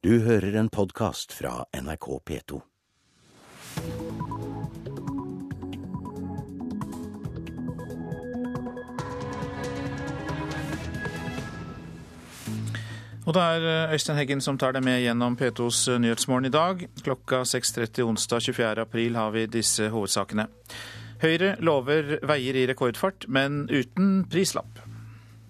Du hører en podkast fra NRK P2. Og det er eh, Øystein Heggen som tar deg med gjennom P2s eh, Nyhetsmorgen i dag. Klokka 6.30 onsdag 24. april har vi disse hovedsakene. Høyre lover veier i rekordfart, men uten prislapp.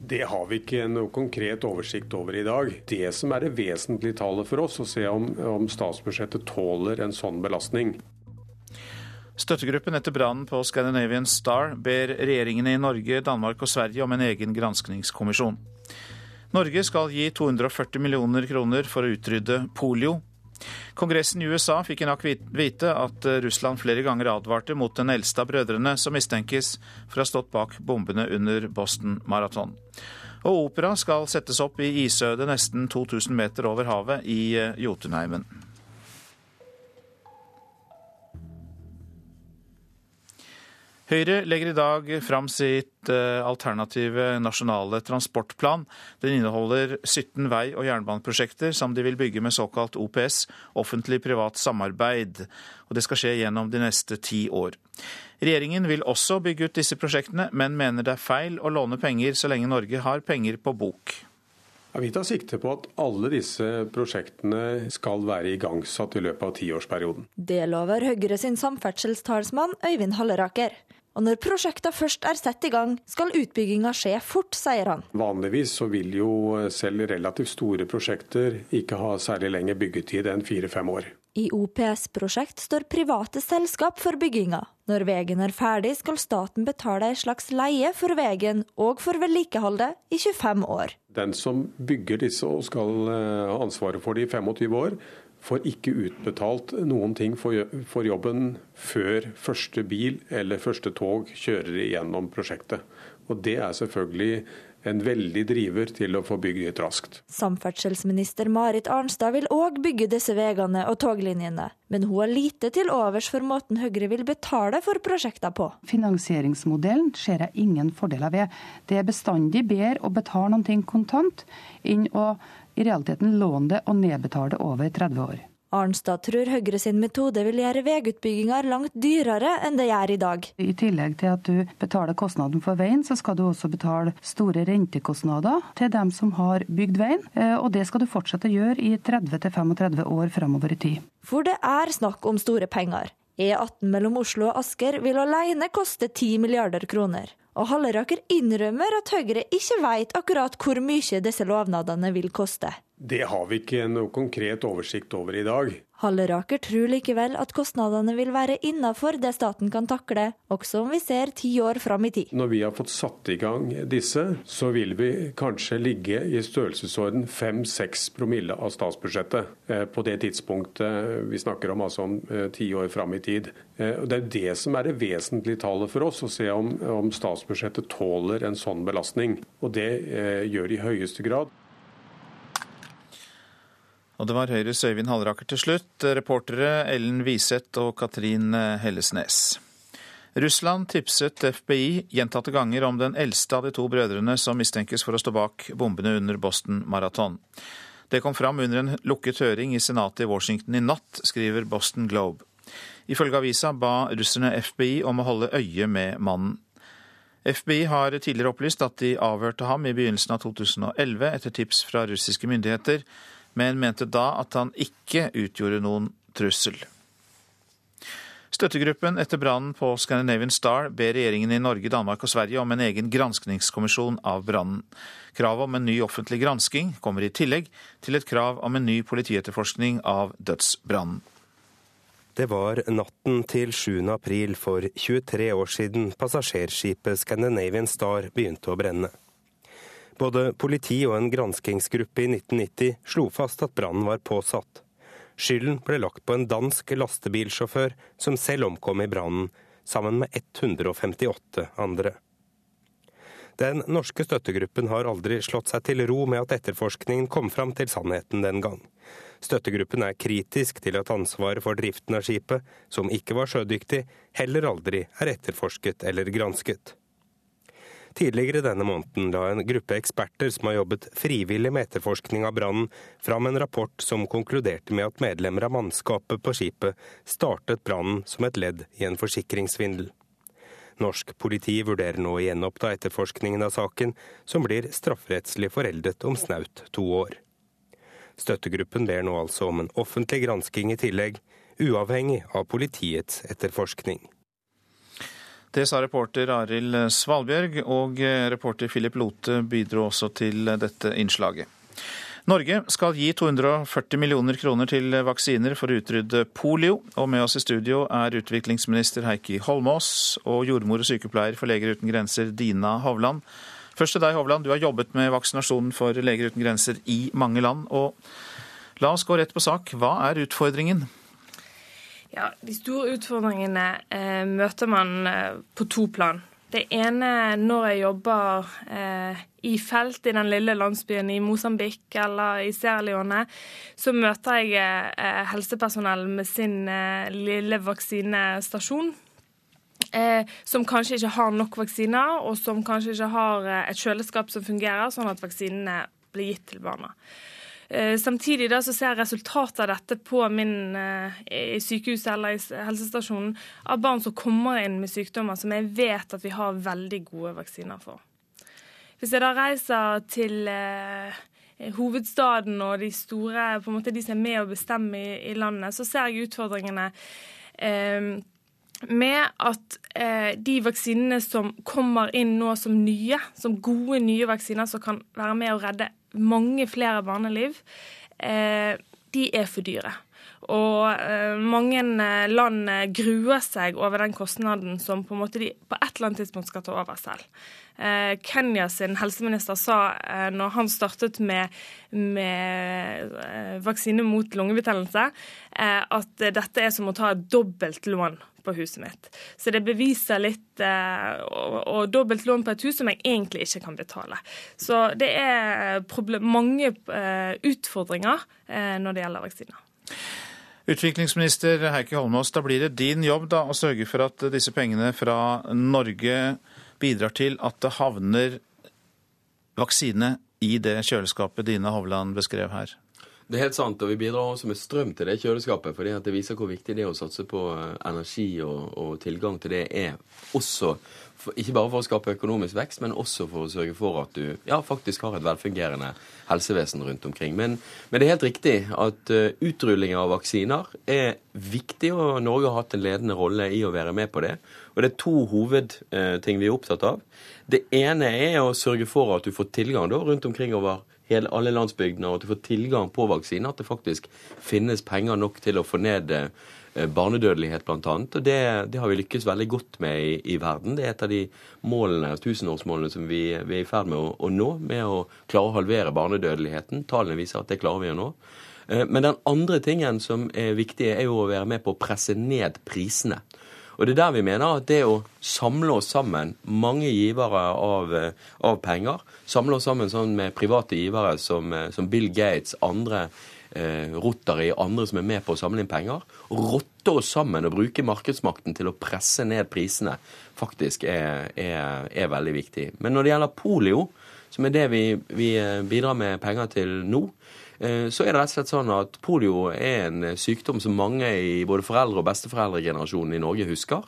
Det har vi ikke noe konkret oversikt over i dag. Det som er det vesentlige tallet for oss, å se om, om statsbudsjettet tåler en sånn belastning. Støttegruppen etter brannen på Scandinavian Star ber regjeringene i Norge, Danmark og Sverige om en egen granskningskommisjon. Norge skal gi 240 millioner kroner for å utrydde polio. Kongressen i USA fikk i natt vite at Russland flere ganger advarte mot den eldste av brødrene som mistenkes for å ha stått bak bombene under Boston Marathon. Og opera skal settes opp i isødet nesten 2000 meter over havet i Jotunheimen. Høyre legger i dag fram sitt alternative nasjonale transportplan. Den inneholder 17 vei- og jernbaneprosjekter som de vil bygge med såkalt OPS, offentlig-privat samarbeid. Og det skal skje gjennom de neste ti år. Regjeringen vil også bygge ut disse prosjektene, men mener det er feil å låne penger så lenge Norge har penger på bok. Ja, vi tar sikte på at alle disse prosjektene skal være igangsatt i løpet av tiårsperioden. Det lover Høyre sin samferdselstalsmann Øyvind Halleraker. Og når prosjektene først er satt i gang, skal utbygginga skje fort, sier han. Vanligvis så vil jo selv relativt store prosjekter ikke ha særlig lenger byggetid enn fire-fem år. I OPS-prosjekt står private selskap for bygginga. Når veien er ferdig, skal staten betale ei slags leie for veien og for vedlikeholdet i 25 år. Den som bygger disse og skal ha ansvaret for det i 25 år, får ikke utbetalt noen ting for jobben før første bil eller første tog kjører igjennom prosjektet. Og Det er selvfølgelig en veldig driver til å få bygd ut raskt. Samferdselsminister Marit Arnstad vil òg bygge disse veiene og toglinjene, men hun har lite til overs for måten Høyre vil betale for prosjektene på. Finansieringsmodellen ser jeg ingen fordeler ved. Det er bestandig bedre å betale noe kontant enn å i realiteten låne det og nedbetale det over 30 år. Arnstad tror Høyre sin metode vil gjøre veiutbygginger langt dyrere enn det gjør i dag. I tillegg til at du betaler kostnaden for veien, så skal du også betale store rentekostnader til dem som har bygd veien. Og det skal du fortsette å gjøre i 30-35 år fremover i tid. For det er snakk om store penger. E18 mellom Oslo og Asker vil alene koste 10 milliarder kroner. Og Halleraker innrømmer at Høyre ikke vet akkurat hvor mye disse lovnadene vil koste. Det har vi ikke noe konkret oversikt over i dag. Halleraker tror likevel at kostnadene vil være innafor det staten kan takle, også om vi ser ti år fram i tid. Når vi har fått satt i gang disse, så vil vi kanskje ligge i størrelsesorden 5-6 promille av statsbudsjettet på det tidspunktet vi snakker om, altså om ti år fram i tid. Det er det som er det vesentlige tallet for oss, å se om, om statsbudsjettet tåler en sånn belastning. Og det gjør det i høyeste grad. Og det var Høyres Øyvind Halleraker til slutt. Reportere Ellen Wiseth og Katrin Hellesnes. Russland tipset FBI gjentatte ganger om den eldste av de to brødrene som mistenkes for å stå bak bombene under Boston Marathon. Det kom fram under en lukket høring i senatet i Washington i natt, skriver Boston Globe. Ifølge avisa ba russerne FBI om å holde øye med mannen. FBI har tidligere opplyst at de avhørte ham i begynnelsen av 2011 etter tips fra russiske myndigheter, men mente da at han ikke utgjorde noen trussel. Støttegruppen etter brannen på Scandinavian Star ber regjeringen i Norge, Danmark og Sverige om en egen granskningskommisjon av brannen. Kravet om en ny offentlig gransking kommer i tillegg til et krav om en ny politietterforskning av dødsbrannen. Det var natten til 7. april for 23 år siden passasjerskipet Scandinavian Star begynte å brenne. Både politi og en granskingsgruppe i 1990 slo fast at brannen var påsatt. Skylden ble lagt på en dansk lastebilsjåfør som selv omkom i brannen, sammen med 158 andre. Den norske støttegruppen har aldri slått seg til ro med at etterforskningen kom fram til sannheten den gang. Støttegruppen er kritisk til at ansvaret for driften av skipet, som ikke var sjødyktig, heller aldri er etterforsket eller gransket. Tidligere denne måneden la en gruppe eksperter som har jobbet frivillig med etterforskning av brannen, fram en rapport som konkluderte med at medlemmer av mannskapet på skipet startet brannen som et ledd i en forsikringssvindel. Norsk politi vurderer nå å gjenoppta etterforskningen av saken, som blir strafferettslig foreldet om snaut to år. Støttegruppen ber nå altså om en offentlig gransking i tillegg, uavhengig av politiets etterforskning. Det sa reporter Arild Svalbjørg, og reporter Philip Lote bidro også til dette innslaget. Norge skal gi 240 millioner kroner til vaksiner for å utrydde polio. Og med oss i studio er utviklingsminister Heikki Holmås og jordmor og sykepleier for Leger uten grenser Dina Hovland. Først til deg, Hovland. Du har jobbet med vaksinasjonen for Leger uten grenser i mange land. og La oss gå rett på sak. Hva er utfordringen? Ja, De store utfordringene eh, møter man eh, på to plan. Det ene når jeg jobber eh, i felt i den lille landsbyen i Mosambik eller i Sierra Leone, så møter jeg eh, helsepersonell med sin eh, lille vaksinestasjon. Eh, som kanskje ikke har nok vaksiner, og som kanskje ikke har et kjøleskap som fungerer, sånn at vaksinene blir gitt til barna. Eh, samtidig da så ser jeg resultatet av dette på min eh, i sykehuset eller i helsestasjonen av barn som kommer inn med sykdommer som jeg vet at vi har veldig gode vaksiner for. Hvis jeg da reiser til eh, hovedstaden og de store, på en måte de som er med å bestemme i, landet, så ser jeg utfordringene med at eh, de vaksinene som kommer inn nå som nye, som gode nye vaksiner som kan være med å redde mange flere barneliv, eh, de er for dyre. Og eh, mange eh, land gruer seg over den kostnaden som på en måte de på et eller annet tidspunkt skal ta over selv. Kenya sin helseminister sa når han startet med, med vaksine mot lungebetennelse, at dette er som å ta et dobbelt lån på huset mitt. Så det beviser litt og, og dobbelt lån på et hus som jeg egentlig ikke kan betale. Så det er mange utfordringer når det gjelder vaksiner. Utviklingsminister Heikki Holmås, da blir det din jobb da, å sørge for at disse pengene fra Norge bidrar til at det havner vaksine i det kjøleskapet Dina Hovland beskrev her? Det er helt sant, og vi bidrar også med strøm til det kjøleskapet. fordi det viser hvor viktig det er å satse på eh, energi og, og tilgang til det er også for, ikke bare for å skape økonomisk vekst, men også for å sørge for at du ja, faktisk har et velfungerende helsevesen rundt omkring. Men, men det er helt riktig at uh, utrulling av vaksiner er viktig, og Norge har hatt en ledende rolle i å være med på det. Og det er to hovedting uh, vi er opptatt av. Det ene er å sørge for at du får tilgang da, rundt omkring over hele, alle landsbygdene, og at du får tilgang på vaksiner. At det faktisk finnes penger nok til å få ned barnedødelighet blant bl.a. Og det, det, har vi lykkes veldig godt med i, i, verden. Det er et av de målene, tusenårsmålene som vi, vi er i ferd med å, å, nå, med å klare å halvere barnedødeligheten. Tallene viser at det klarer vi å nå. Eh, men den andre tingen som er viktig, er jo å være med på å presse ned prisene. Og det er der vi mener at det å samle oss sammen, mange givere av, eh, av penger, samle oss sammen sånn med private givere som, som Bill Gates, andre eh, Rotary andre som er med på å samle inn penger, rotte oss sammen og bruke markedsmakten til å presse ned prisene, faktisk er, er, er veldig viktig. Men når det gjelder polio, som er det vi, vi eh, bidrar med penger til nå, eh, så er det rett og slett sånn at polio er en sykdom som mange i både foreldre- og besteforeldregenerasjonen i Norge husker.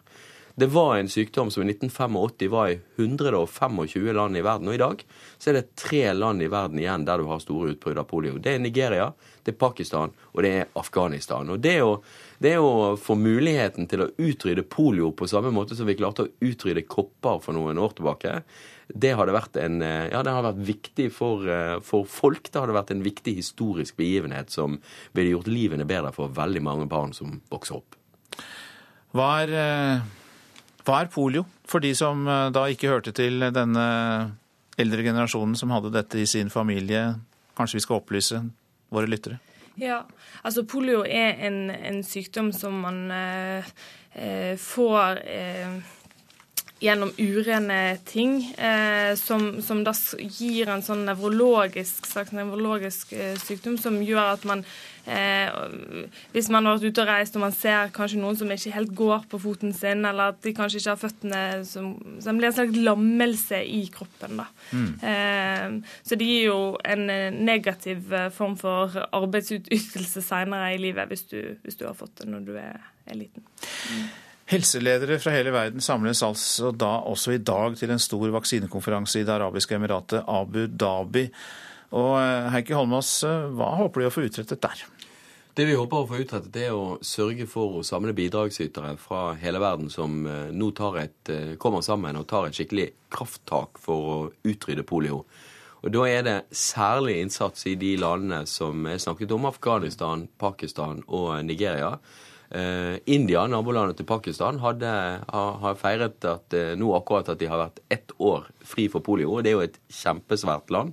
Det var en sykdom som i 1985 var i 125 land i verden. Og i dag så er det tre land i verden igjen der du har store utbrudd av polio. Det er Nigeria, det er Pakistan og det er Afghanistan. Og det å, det å få muligheten til å utrydde polio på samme måte som vi klarte å utrydde kopper for noen år tilbake, det hadde vært, en, ja, det hadde vært viktig for, for, folk. Det hadde vært en viktig historisk begivenhet som ville gjort livene bedre for veldig mange barn som vokser opp. Hva er hva er polio, for de som eh, da ikke hørte til denne eldre generasjonen som hadde dette i sin familie? Kanskje vi skal opplyse våre lyttere? Ja, altså polio er en, en sykdom som man eh, eh får eh, gjennom urene ting, eh, som, som, da gir en sånn nevrologisk, nevrologisk eh, sykdom som gjør at man Eh, hvis man har vært ute og reist og man ser kanskje noen som ikke helt går på foten sin, eller at de kanskje ikke har føttene som, det blir en slags lammelse i kroppen. da. Mm. Eh, så det gir jo en eh, negativ eh, form for arbeidsutytelse seinere i livet hvis du, hvis du, har fått det når du er, er liten. Mm. Helseledere fra hele verden samles altså da også i dag til en stor vaksinekonferanse i Det arabiske emiratet Abu Dhabi. Og eh, Heikki Holmås, hva håper du å få utrettet der? Det vi håper å få utrettet, er å sørge for å samle bidragsytere fra hele verden som eh, nå et, eh, kommer sammen og tar et skikkelig krafttak for å utrydde polio. Og Da er det særlig innsats i de landene som er snakket om, Afghanistan, Pakistan og Nigeria. Eh, India, nabolandet til Pakistan, hadde, har, feiret at, eh, nå akkurat at de har vært ett år fri for polio. og Det er jo et kjempesvært land.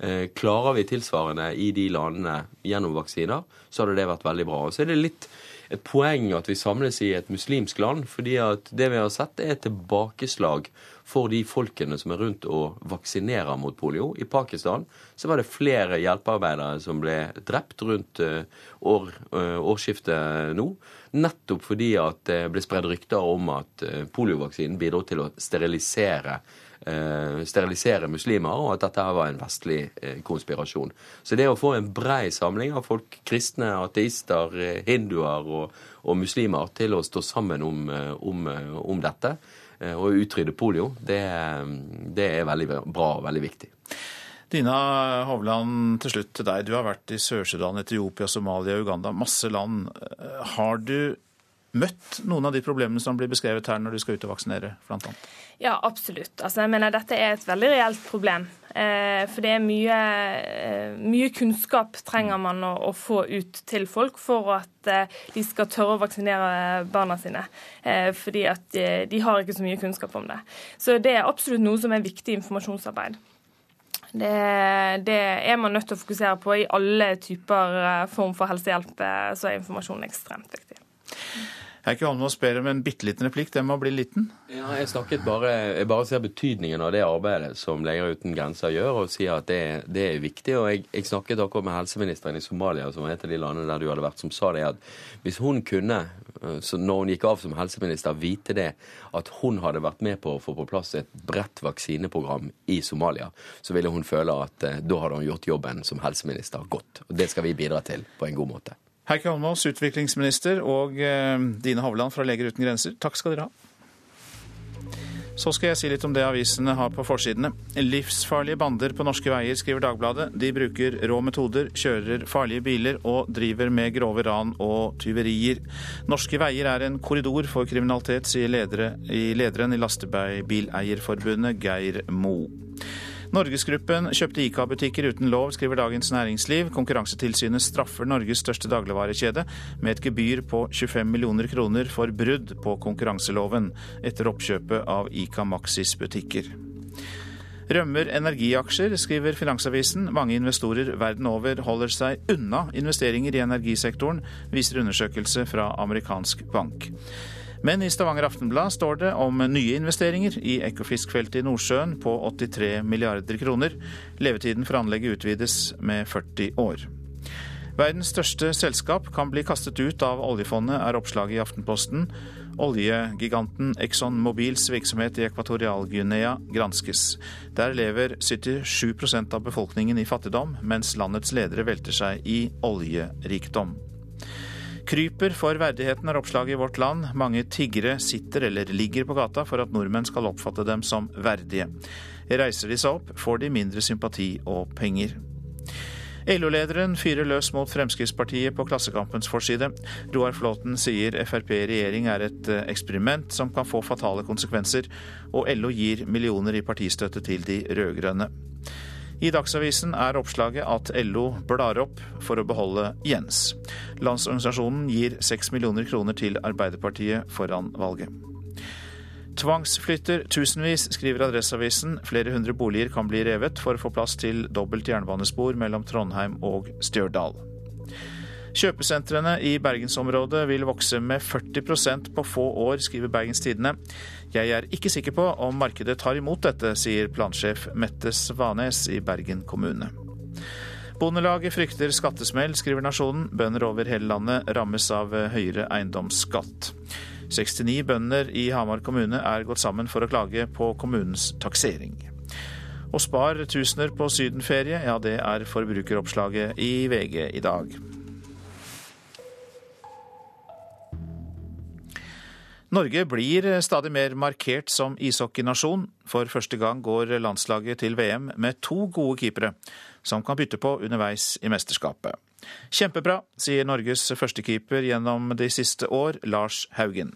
Eh, klarer vi tilsvarende i de landene gjennom vaksiner, så hadde det vært veldig bra. Og så er det litt et poeng at vi samles i et muslimsk land, fordi at det vi har sett, er et tilbakeslag for de folkene som er rundt og vaksinerer mot polio. I Pakistan så var det flere hjelpearbeidere som ble drept rundt eh, år, eh, årsskiftet nå. Nettopp fordi at det ble spredd rykter om at poliovaksinen bidro til å sterilisere eh, sterilisere muslimer, og at dette var en vestlig eh, konspirasjon. Så det å få en brei samling av folk, kristne, ateister, eh, hinduer og, og, muslimer, til å stå sammen om, eh, om, eh, om dette eh, og utrydde polio, det, det er veldig bra og veldig viktig. Dina Hovland, til slutt til deg. Du har vært i Sør-Sudan, Etiopia, Somalia, Uganda. Masse land. Har du møtt noen av de problemene som blir beskrevet her når du skal ut og vaksinere, annet? Ja, absolutt. Altså, jeg mener Dette er et veldig reelt problem. Eh, for det er mye, eh, mye kunnskap trenger man å, å, få ut til folk for at eh, de skal tørre å vaksinere barna sine. Fordi at de, de, har ikke så mye kunnskap om det. Så det er absolutt noe som er viktig informasjonsarbeid. Det, det, er man nødt til å fokusere på. I alle typer form for helsehjelp eh, så er informasjon ekstremt viktig. Heikki å ber om en bitte liten replikk. Den må bli liten. Ja, jeg snakket bare, jeg bare ser betydningen av det arbeidet som Leger uten grenser gjør, og sier at det, det er viktig. og jeg, jeg, snakket akkurat med helseministeren i Somalia, som er et av de landene der du hadde vært, som sa det at hvis hun kunne, når hun gikk av som helseminister, vite det at hun hadde vært med på å få på plass et bredt vaksineprogram i Somalia, så ville hun føle at eh, da hadde hun gjort jobben som helseminister godt. Og det skal vi bidra til på en god måte. Heikki Holmås, utviklingsminister, og eh, Dine Hovland fra Leger uten grenser, takk skal dere ha. Så skal jeg si litt om det avisene har på forsidene. Livsfarlige bander på norske veier, skriver Dagbladet. De bruker rå metoder, kjører farlige biler og driver med grove ran og tyverier. Norske veier er en korridor for kriminalitet, sier ledere, i lederen i Lastebileierforbundet, Geir Moe. Norgesgruppen kjøpte ICA-butikker uten lov, skriver Dagens Næringsliv. Konkurransetilsynet straffer Norges største dagligvarekjede med et gebyr på 25 millioner kroner for brudd på konkurranseloven etter oppkjøpet av ICA Maxis butikker. Rømmer energiaksjer, skriver Finansavisen. Mange investorer verden over holder seg unna investeringer i energisektoren, viser undersøkelse fra amerikansk bank. Men i Stavanger Aftenblad står det om nye investeringer i Ekofiskfeltet i Nordsjøen på 83 milliarder kroner. Levetiden for anlegget utvides med 40 år. Verdens største selskap kan bli kastet ut av oljefondet, er oppslaget i Aftenposten. Oljegiganten Exxon Mobils virksomhet i Ekvatorial-Guinea granskes. Der lever 77% av befolkningen i fattigdom, mens landets ledere velter seg i oljerikdom. Kryper for verdigheten er oppslaget i Vårt Land. Mange tiggere sitter eller ligger på gata for at nordmenn skal oppfatte dem som verdige. Reiser de seg opp, får de mindre sympati og penger. LO-lederen fyrer løs mot Fremskrittspartiet på Klassekampens forside. Roar Flåten sier Frp i regjering er et eh, eksperiment som kan få fatale konsekvenser, og LO gir millioner i partistøtte til de rød-grønne. I Dagsavisen er oppslaget at LO blar opp for å beholde Jens. Landsorganisasjonen gir seks millioner kroner til Arbeiderpartiet foran valget. Tvangsflytter tusenvis, skriver Adresseavisen. Flere hundre boliger kan bli revet for å få plass til dobbelt jernbanespor mellom Trondheim og Stjørdal. Kjøpesentrene i bergensområdet vil vokse med 40% på få år, skriver Bergens Tidende. Jeg er ikke sikker på om markedet tar imot dette, sier plansjef Mette Svanes i Bergen kommune. Bondelaget frykter skattesmell, skriver Nasjonen. Bønder over hele landet rammes av høyere eiendomsskatt. 69 bønder i Hamar kommune er gått sammen for å klage på kommunens taksering. Og spar tusener på sydenferie, ja det er forbrukeroppslaget i VG i dag. Norge blir stadig mer markert som ishockeynasjon. For første gang går landslaget til VM med to gode keepere, som kan bytte på underveis i mesterskapet. Kjempebra, sier Norges førstekeeper gjennom de siste år, Lars Haugen.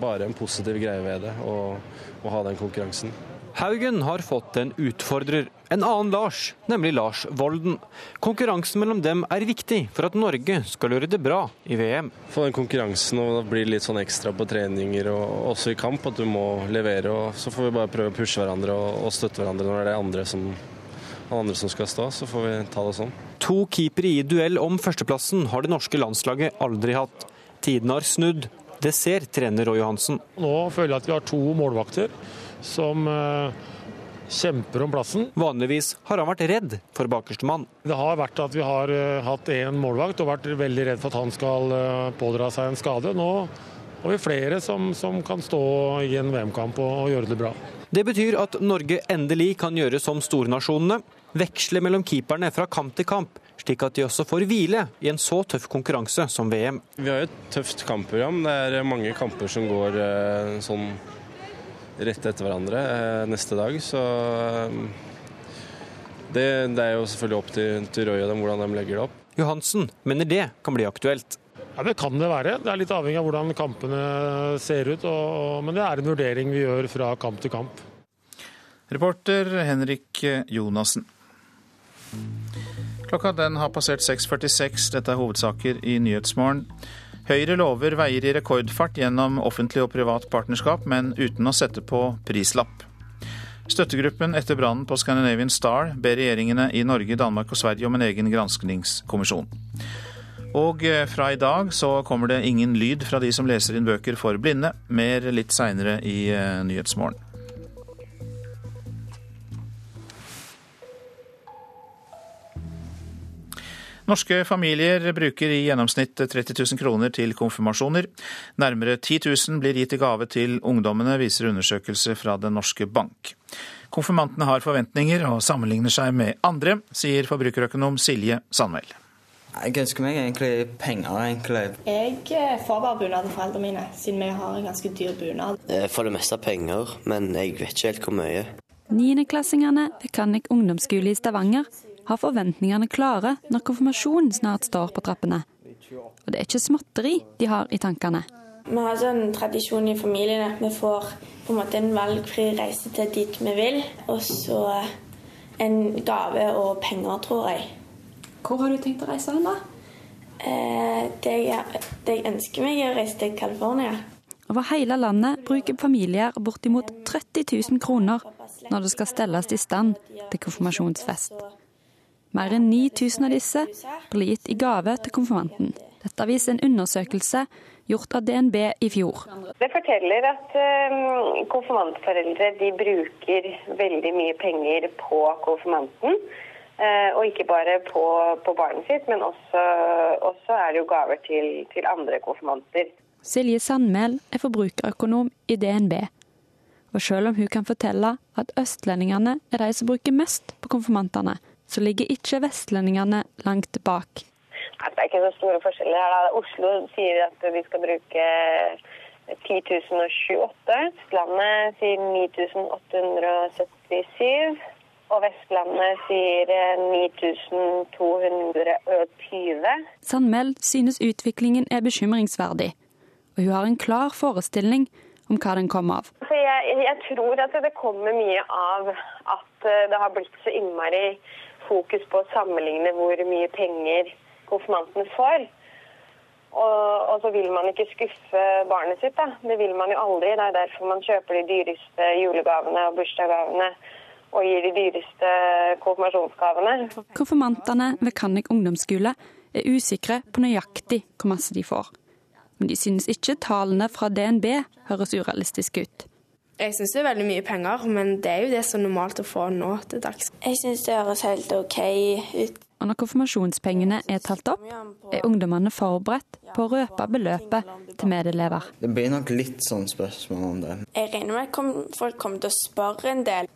Bare en positiv greie ved det, å, ha den konkurransen. Haugen har fått en utfordrer, en annen Lars, nemlig Lars Volden. Konkurransen mellom dem er viktig for at Norge skal gjøre det bra i VM. Få den konkurransen og det blir litt sånn ekstra på treninger og også i kamp, at du må levere. og Så får vi bare prøve å pushe hverandre og, og støtte hverandre når det er andre som, andre som skal stå. Så får vi ta det sånn. To keepere i duell om førsteplassen har det norske landslaget aldri hatt. Tiden har snudd. Det ser trener Roy Johansen. Nå føler jeg at vi har to målvakter som uh, kjemper om plassen. Vanligvis har han vært redd for bakerstemann. Det har vært at vi har uh, hatt én målvakt og vært veldig redd for at han skal uh, pådra seg en skade. Nå har vi flere som, som kan stå i en VM-kamp og, og gjøre det bra. Det betyr at Norge endelig kan gjøre som stornasjonene. Veksle mellom keeperne fra kamp til kamp, slik at de også får hvile i en så tøff konkurranse som VM. Vi har jo et tøft kampprogram. Det er mange kamper som går sånn rett etter hverandre neste dag. Så det, det er jo selvfølgelig opp til, til Røy og dem hvordan de legger det opp. Johansen mener det kan bli aktuelt. Ja, Det kan det være. Det er litt avhengig av hvordan kampene ser ut. Og, men det er en vurdering vi gjør fra kamp til kamp. Reporter Henrik Jonassen. Klokka den har passert 6.46. Dette er hovedsaker i Nyhetsmorgen. Høyre lover veier i rekordfart gjennom offentlig og privat partnerskap, men uten å sette på prislapp. Støttegruppen etter brannen på Scandinavian Star ber regjeringene i Norge, Danmark og Sverige om en egen granskningskommisjon. Og fra i dag så kommer det ingen lyd fra de som leser inn bøker for blinde. Mer litt seinere i Nyhetsmorgen. Norske familier bruker i gjennomsnitt 30 000 kroner til konfirmasjoner. Nærmere 10 000 blir gitt i gave til ungdommene, viser undersøkelse fra Den norske bank. Konfirmantene har forventninger og sammenligner seg med andre, sier forbrukerøkonom Silje Sandmæl. Jeg ønsker meg egentlig penger. egentlig. Jeg får bare bunad av foreldrene mine, siden vi har en ganske dyr bunad. For det meste penger, men jeg vet ikke helt hvor mye. Niendeklassingene ved Kannik ungdomsskole i Stavanger har forventningene klare når konfirmasjonen snart står på trappene. Og det er ikke småtteri de har i tankene. Vi har sånn tradisjon i familien at vi får på en måte en valgfri reise til dit vi vil. Og så en gave og penger, tror jeg. Hvor har du tenkt å reise hen, da? Eh, det, jeg, det jeg ønsker meg, er å reise til California. Over hele landet bruker familier bortimot 30 000 kroner når det skal stelles i stand til konfirmasjonsfest. Mer enn 9000 av disse blir gitt i gave til konfirmanten. Dette viser en undersøkelse gjort av DNB i fjor. Det forteller at konfirmantforeldre de bruker veldig mye penger på konfirmanten. Og ikke bare på, på barnet sitt, men også, også, er det jo gaver til, til andre konfirmanter. Silje Sandmæl er forbrukerøkonom i DNB. Og selv om hun kan fortelle at østlendingene er de som bruker mest på konfirmantene, så ligger ikke vestlendingene langt bak. Det er ikke så store forskjeller her. Da. Oslo sier at vi skal bruke 10 028. Østlandet sier 9877. Og Vestlandet sier 9220. Sandmæl synes utviklingen er bekymringsverdig, og hun har en klar forestilling om hva den kommer av. Jeg, jeg tror at det kommer mye av at det har blitt så innmari fokus på å sammenligne hvor mye penger konfirmanten får. Og, og, så vil man ikke skuffe barnet sitt. Da. Det vil man jo aldri. Det er derfor man kjøper de dyreste julegavene og bursdagsgavene og gir de dyreste konfirmasjonsgavene. Konfirmantene ved Kannik ungdomsskole er usikre på nøyaktig hvor masse de får. Men de synes ikke tallene fra DNB høres urealistiske ut. Jeg syns det er veldig mye penger, men det er jo det som er normalt å få nå til dags. Jeg syns det høres helt OK ut. Og når konfirmasjonspengene er talt opp, er ungdommene forberedt på å røpe beløpet til medelever. Det blir nok litt sånn spørsmål om det. Jeg regner med at folk kommer til å spørre en del.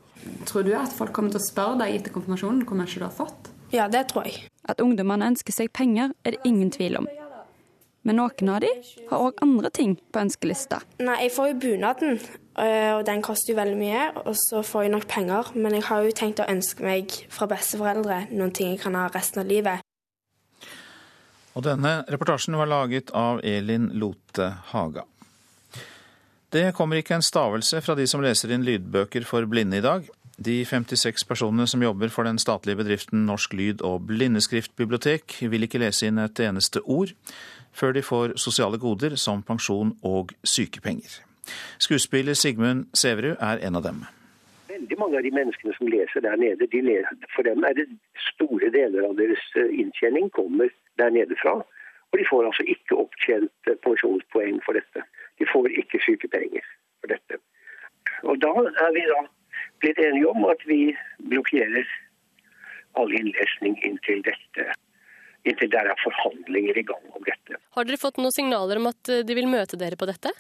Tror du at folk kommer til å spørre deg etter konfirmasjonen hvor mye du har fått? Ja, det tror jeg. At ungdommene ønsker seg penger, er det ingen tvil om. Men noen av de har òg andre ting på ønskelista. Nei, jeg får jo bunaden, eh, og den koster jo veldig mye. Og så får jeg nok penger, men jeg har jo tenkt å ønske meg fra besteforeldre noen ting jeg kan ha resten av livet. Og denne reportasjen var laget av Elin Lote Haga. Det kommer ikke en stavelse fra de som leser inn lydbøker for blinde i dag. De 56 personene som jobber for den statlige bedriften Norsk lyd- og blindeskriftbibliotek, vil ikke lese inn et eneste ord før de får sosiale goder som pensjon og sykepenger. Skuespiller Sigmund Sæverud er en av dem. Veldig mange av de menneskene som leser der nede, de leser, for dem er det store deler av deres eh, inntjening kommer der nede fra. Og de får altså ikke opptjent eh, pensjonspoeng for dette. De får ikke sykepenger for dette. Og da er vi da blitt enige om at vi blokkerer all innlesning inntil dette inntil det er forhandlinger i gang om dette. Har dere fått noen signaler om at eh, de vil møte dere på dette?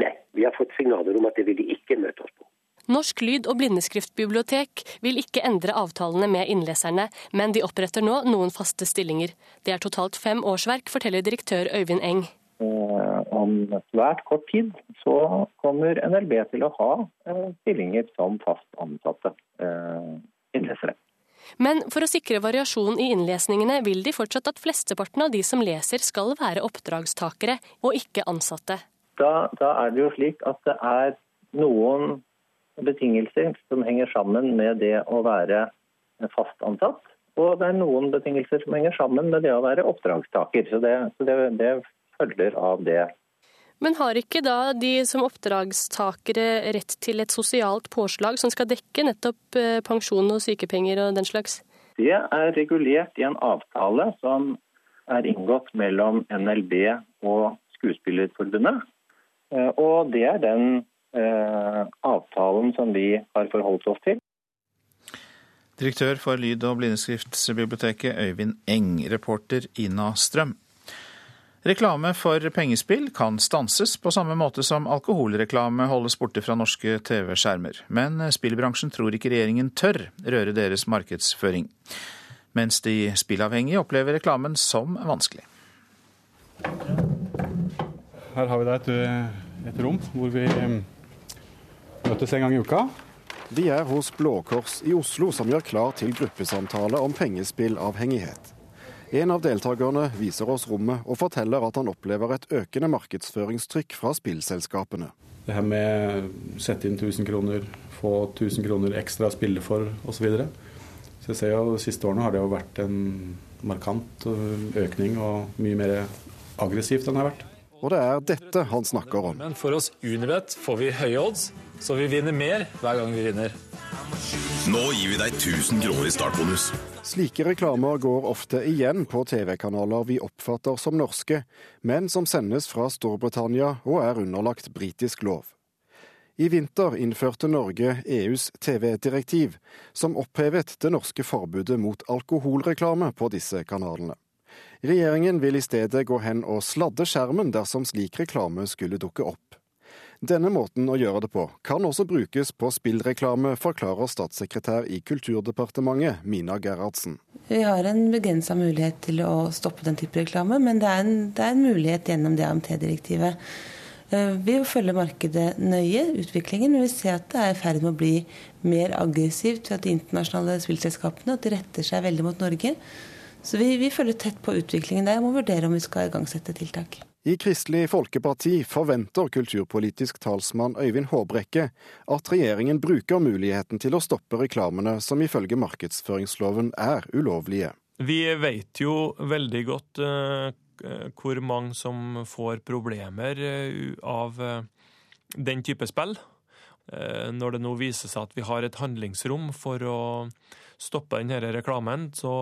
Nei, vi har fått signaler om at det vil de ikke møte oss på. Norsk lyd- og blindeskriftbibliotek vil ikke endre avtalene med innleserne, men de oppretter nå noen faste stillinger. Det er totalt fem årsverk, forteller direktør Øyvind Eng. Eh, om svært kort tid så kommer NLB til å ha eh, stillinger som fast ansatte innlesere. Men for å sikre variasjon i innlesningene vil de fortsatt at flesteparten av de som leser skal være oppdragstakere og ikke ansatte. Da, da er det jo slik at det er noen betingelser som henger sammen med det å være fast ansatt. Og det er noen betingelser som henger sammen med det å være oppdragstaker. Så det, så det, det følger av det. Men har ikke da de som oppdragstakere rett til et sosialt påslag som skal dekke nettopp eh, pensjon og sykepenger og den slags? Det er regulert i en avtale som er inngått mellom NLB og Skuespillerforbundet. Eh, og det er den eh, avtalen som vi har forholdt oss til. Direktør for Lyd- og blindeskriftsbiblioteket Øyvind Eng, reporter Ina Strøm. Reklame for pengespill kan stanses på samme måte som alkoholreklame holdes borte fra norske TV-skjermer. Men spillbransjen tror ikke regjeringen tør røre deres markedsføring. Mens de spillavhengige opplever reklamen som vanskelig. Her har vi da et, et rom hvor vi møtes en gang i uka. Vi er hos Blå Kors i Oslo, som gjør klar til gruppesamtale om pengespillavhengighet. En av deltakerne viser oss rommet og forteller at han opplever et økende markedsføringstrykk fra spillselskapene. Det her med å sette inn 1000 kroner, få 1000 kroner ekstra å spille for osv. Så, videre. så jeg ser jo de siste årene har det jo vært en markant økning og mye mer aggressivt enn det har vært. Og det er dette han snakker om. Men for oss Unibet får vi høye odds, så vi vinner mer hver gang vi vinner. Nå gir vi deg 1000 kroner i startbonus. Slike reklamer går ofte igjen på TV-kanaler vi oppfatter som norske, men som sendes fra Storbritannia og er underlagt britisk lov. I vinter innførte Norge EUs TV-direktiv, som opphevet det norske forbudet mot alkoholreklame på disse kanalene. Regjeringen vil i stedet gå hen og sladde skjermen dersom slik reklame skulle dukke opp. Denne måten å gjøre det på kan også brukes på spillreklame, forklarer statssekretær i Kulturdepartementet Mina Gerhardsen. Vi har en begrensa mulighet til å stoppe den type reklame, men det er en, det er en mulighet gjennom det AMT-direktivet. Vi følger markedet nøye, utviklingen, men vi ser at det er i ferd med å bli mer aggressivt ved at de internasjonale spillselskapene at de retter seg veldig mot Norge. Så vi, vi følger tett på utviklingen der og må vurdere om vi skal igangsette tiltak. I Kristelig Folkeparti forventer kulturpolitisk talsmann Øyvind Håbrekke at regjeringen bruker muligheten til å stoppe reklamene som ifølge markedsføringsloven er ulovlige. Vi vet jo veldig godt uh, hvor mange som får problemer uh, av uh, den type spill. Når det nå viser seg at vi har et handlingsrom for å stoppe denne reklamen, så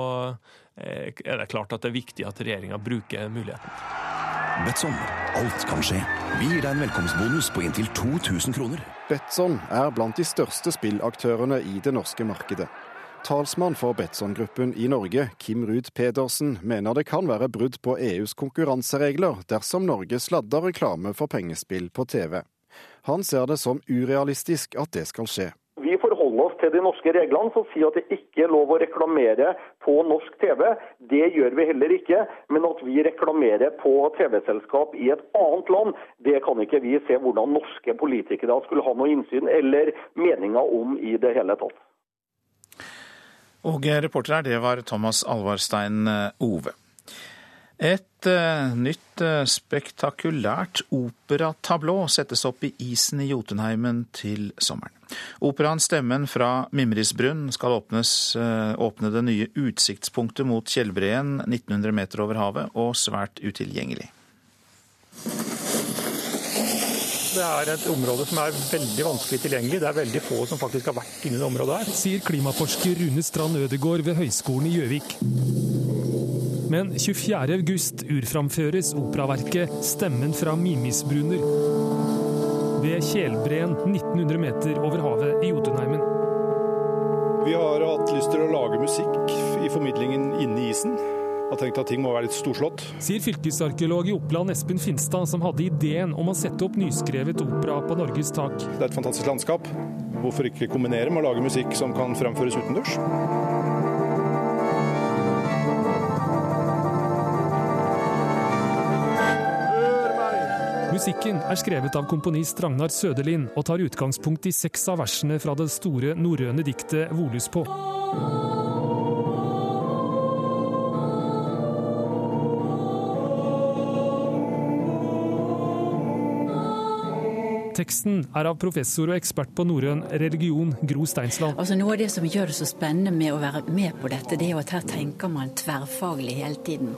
er det klart at det er viktig at regjeringa bruker muligheten. Betson. Alt kan skje. Vi gir deg en velkomstbonus på inntil 2000 kroner. Betson er blant de største spillaktørene i det norske markedet. Talsmann for Betson-gruppen i Norge, Kim Ruud Pedersen, mener det kan være brudd på EUs konkurranseregler dersom Norge sladder reklame for pengespill på TV. Han ser det som urealistisk at det skal skje. Oss til de norske reglene som sier at det ikke er lov å reklamere på norsk TV. Det gjør vi heller ikke. Men at vi reklamerer på TV-selskap i et annet land, det kan ikke vi se hvordan norske politikere skulle ha noe innsyn eller meninger om i det hele tatt. Og reporter her, det var Thomas Alvarstein Ove. Et uh, nytt uh, spektakulært operatablå settes opp i isen i Jotunheimen til sommeren. Operaen 'Stemmen fra Mimrisbrunn' skal åpnes, uh, åpne det nye utsiktspunktet mot Tjeldbreen 1900 meter over havet, og svært utilgjengelig. Det er et område som er veldig vanskelig tilgjengelig. Det er veldig få som faktisk har vært inne i det området her. Sier klimaforsker Rune Strand Ødegård ved Høgskolen i Gjøvik. Men 24.8 urframføres operaverket 'Stemmen fra Mimisbrunner' ved Kjelbreen 1900 meter over havet i Jotunheimen. Vi har hatt lyst til å lage musikk i formidlingen inne i isen. Jeg har tenkt at ting må være litt storslått. Sier fylkesarkeolog i Oppland Espen Finstad, som hadde ideen om å sette opp nyskrevet opera på Norges tak. Det er et fantastisk landskap. Hvorfor ikke kombinere med å lage musikk som kan fremføres utendørs? Musikken er skrevet av komponist Ragnar Søderlind og tar utgangspunkt i seks av versene fra det store norrøne diktet Volus Teksten er av professor og ekspert på norrøn religion Gro Steinsland. Altså Noe av det som gjør det så spennende med å være med på dette, det er jo at her tenker man tverrfaglig hele tiden.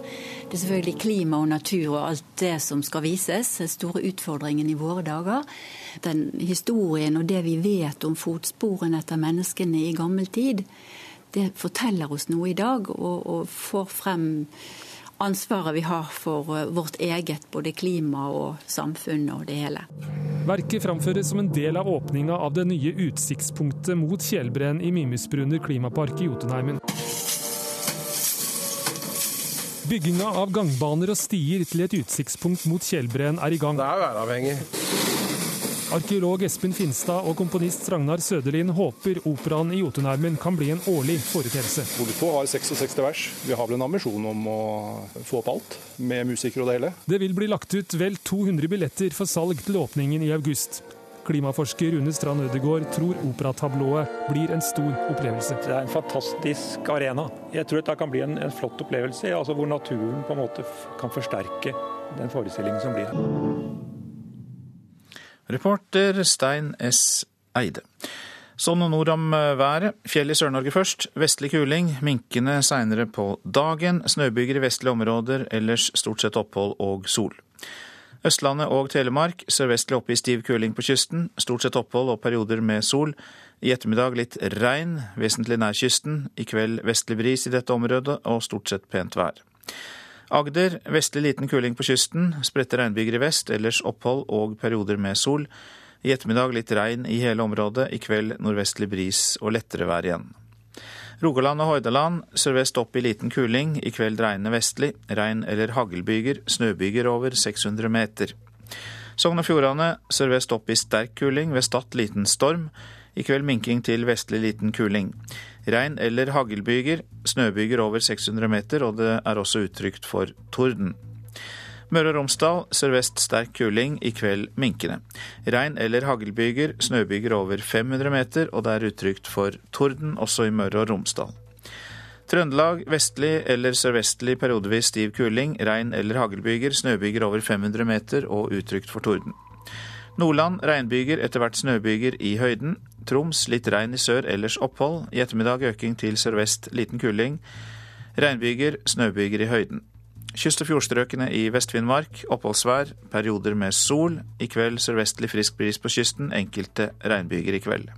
Det er selvfølgelig klima og natur og alt det som skal vises, den store utfordringen i våre dager. Den historien og det vi vet om fotsporene etter menneskene i gammel tid, det forteller oss noe i dag og, og får frem ansvaret vi har for vårt eget både klima og samfunn og det hele. Verket framføres som en del av åpninga av det nye utsiktspunktet mot Kjelbreen i Mimisbrunner klimapark i Jotunheimen. Bygginga av gangbaner og stier til et utsiktspunkt mot Kjelbreen er i gang. Det er væravhengig. Arkeolog Espen Finstad og komponist Ragnar Søderlin håper operaen i Jotunheimen kan bli en årlig foreteelse. Bolko har 66 vers. Vi har vel en ambisjon om å få opp alt, med musikere og det hele. Det vil bli lagt ut vel 200 billetter for salg til åpningen i august. Klimaforsker Rune Strand Ødegård tror operatablået blir en stor opplevelse. Det er en fantastisk arena. Jeg tror det kan bli en, en flott opplevelse, altså hvor naturen på en måte kan forsterke den forestillingen som blir her. Reporter Stein S. Eide. Så noen ord om været. Fjell i Sør-Norge først. Vestlig kuling, minkende seinere på dagen. Snøbyger i vestlige områder, ellers stort sett opphold og sol. Østlandet og Telemark sørvestlig oppe i stiv kuling på kysten. Stort sett opphold og perioder med sol. I ettermiddag litt regn, vesentlig nær kysten. I kveld vestlig bris i dette området og stort sett pent vær. Agder vestlig liten kuling på kysten. Spredte regnbyger i vest, ellers opphold og perioder med sol. I ettermiddag litt regn i hele området. I kveld nordvestlig bris og lettere vær igjen. Rogaland og Hordaland sørvest opp i liten kuling. I kveld regnende vestlig. Regn eller haglbyger. Snøbyger over 600 meter. Sogn og Fjordane sørvest opp i sterk kuling. Ved Stad liten storm. I kveld minking til vestlig liten kuling. Regn eller haglbyger. Snøbyger over 600 meter, og det er også utrygt for torden. Møre og Romsdal sørvest sterk kuling, i kveld minkende. Regn eller haglbyger, snøbyger over 500 meter, og det er utrygt for torden også i Møre og Romsdal. Trøndelag vestlig eller sørvestlig periodevis stiv kuling, regn eller haglbyger, snøbyger over 500 meter og utrygt for torden. Nordland regnbyger, etter hvert snøbyger i høyden. Troms litt regn i sør, ellers opphold. I ettermiddag øking til sørvest liten kuling. Regnbyger, snøbyger i høyden. Kyst- og fjordstrøkene i Vest-Finnmark oppholdsvær, perioder med sol. I kveld sørvestlig frisk bris på kysten, enkelte regnbyger i kveld.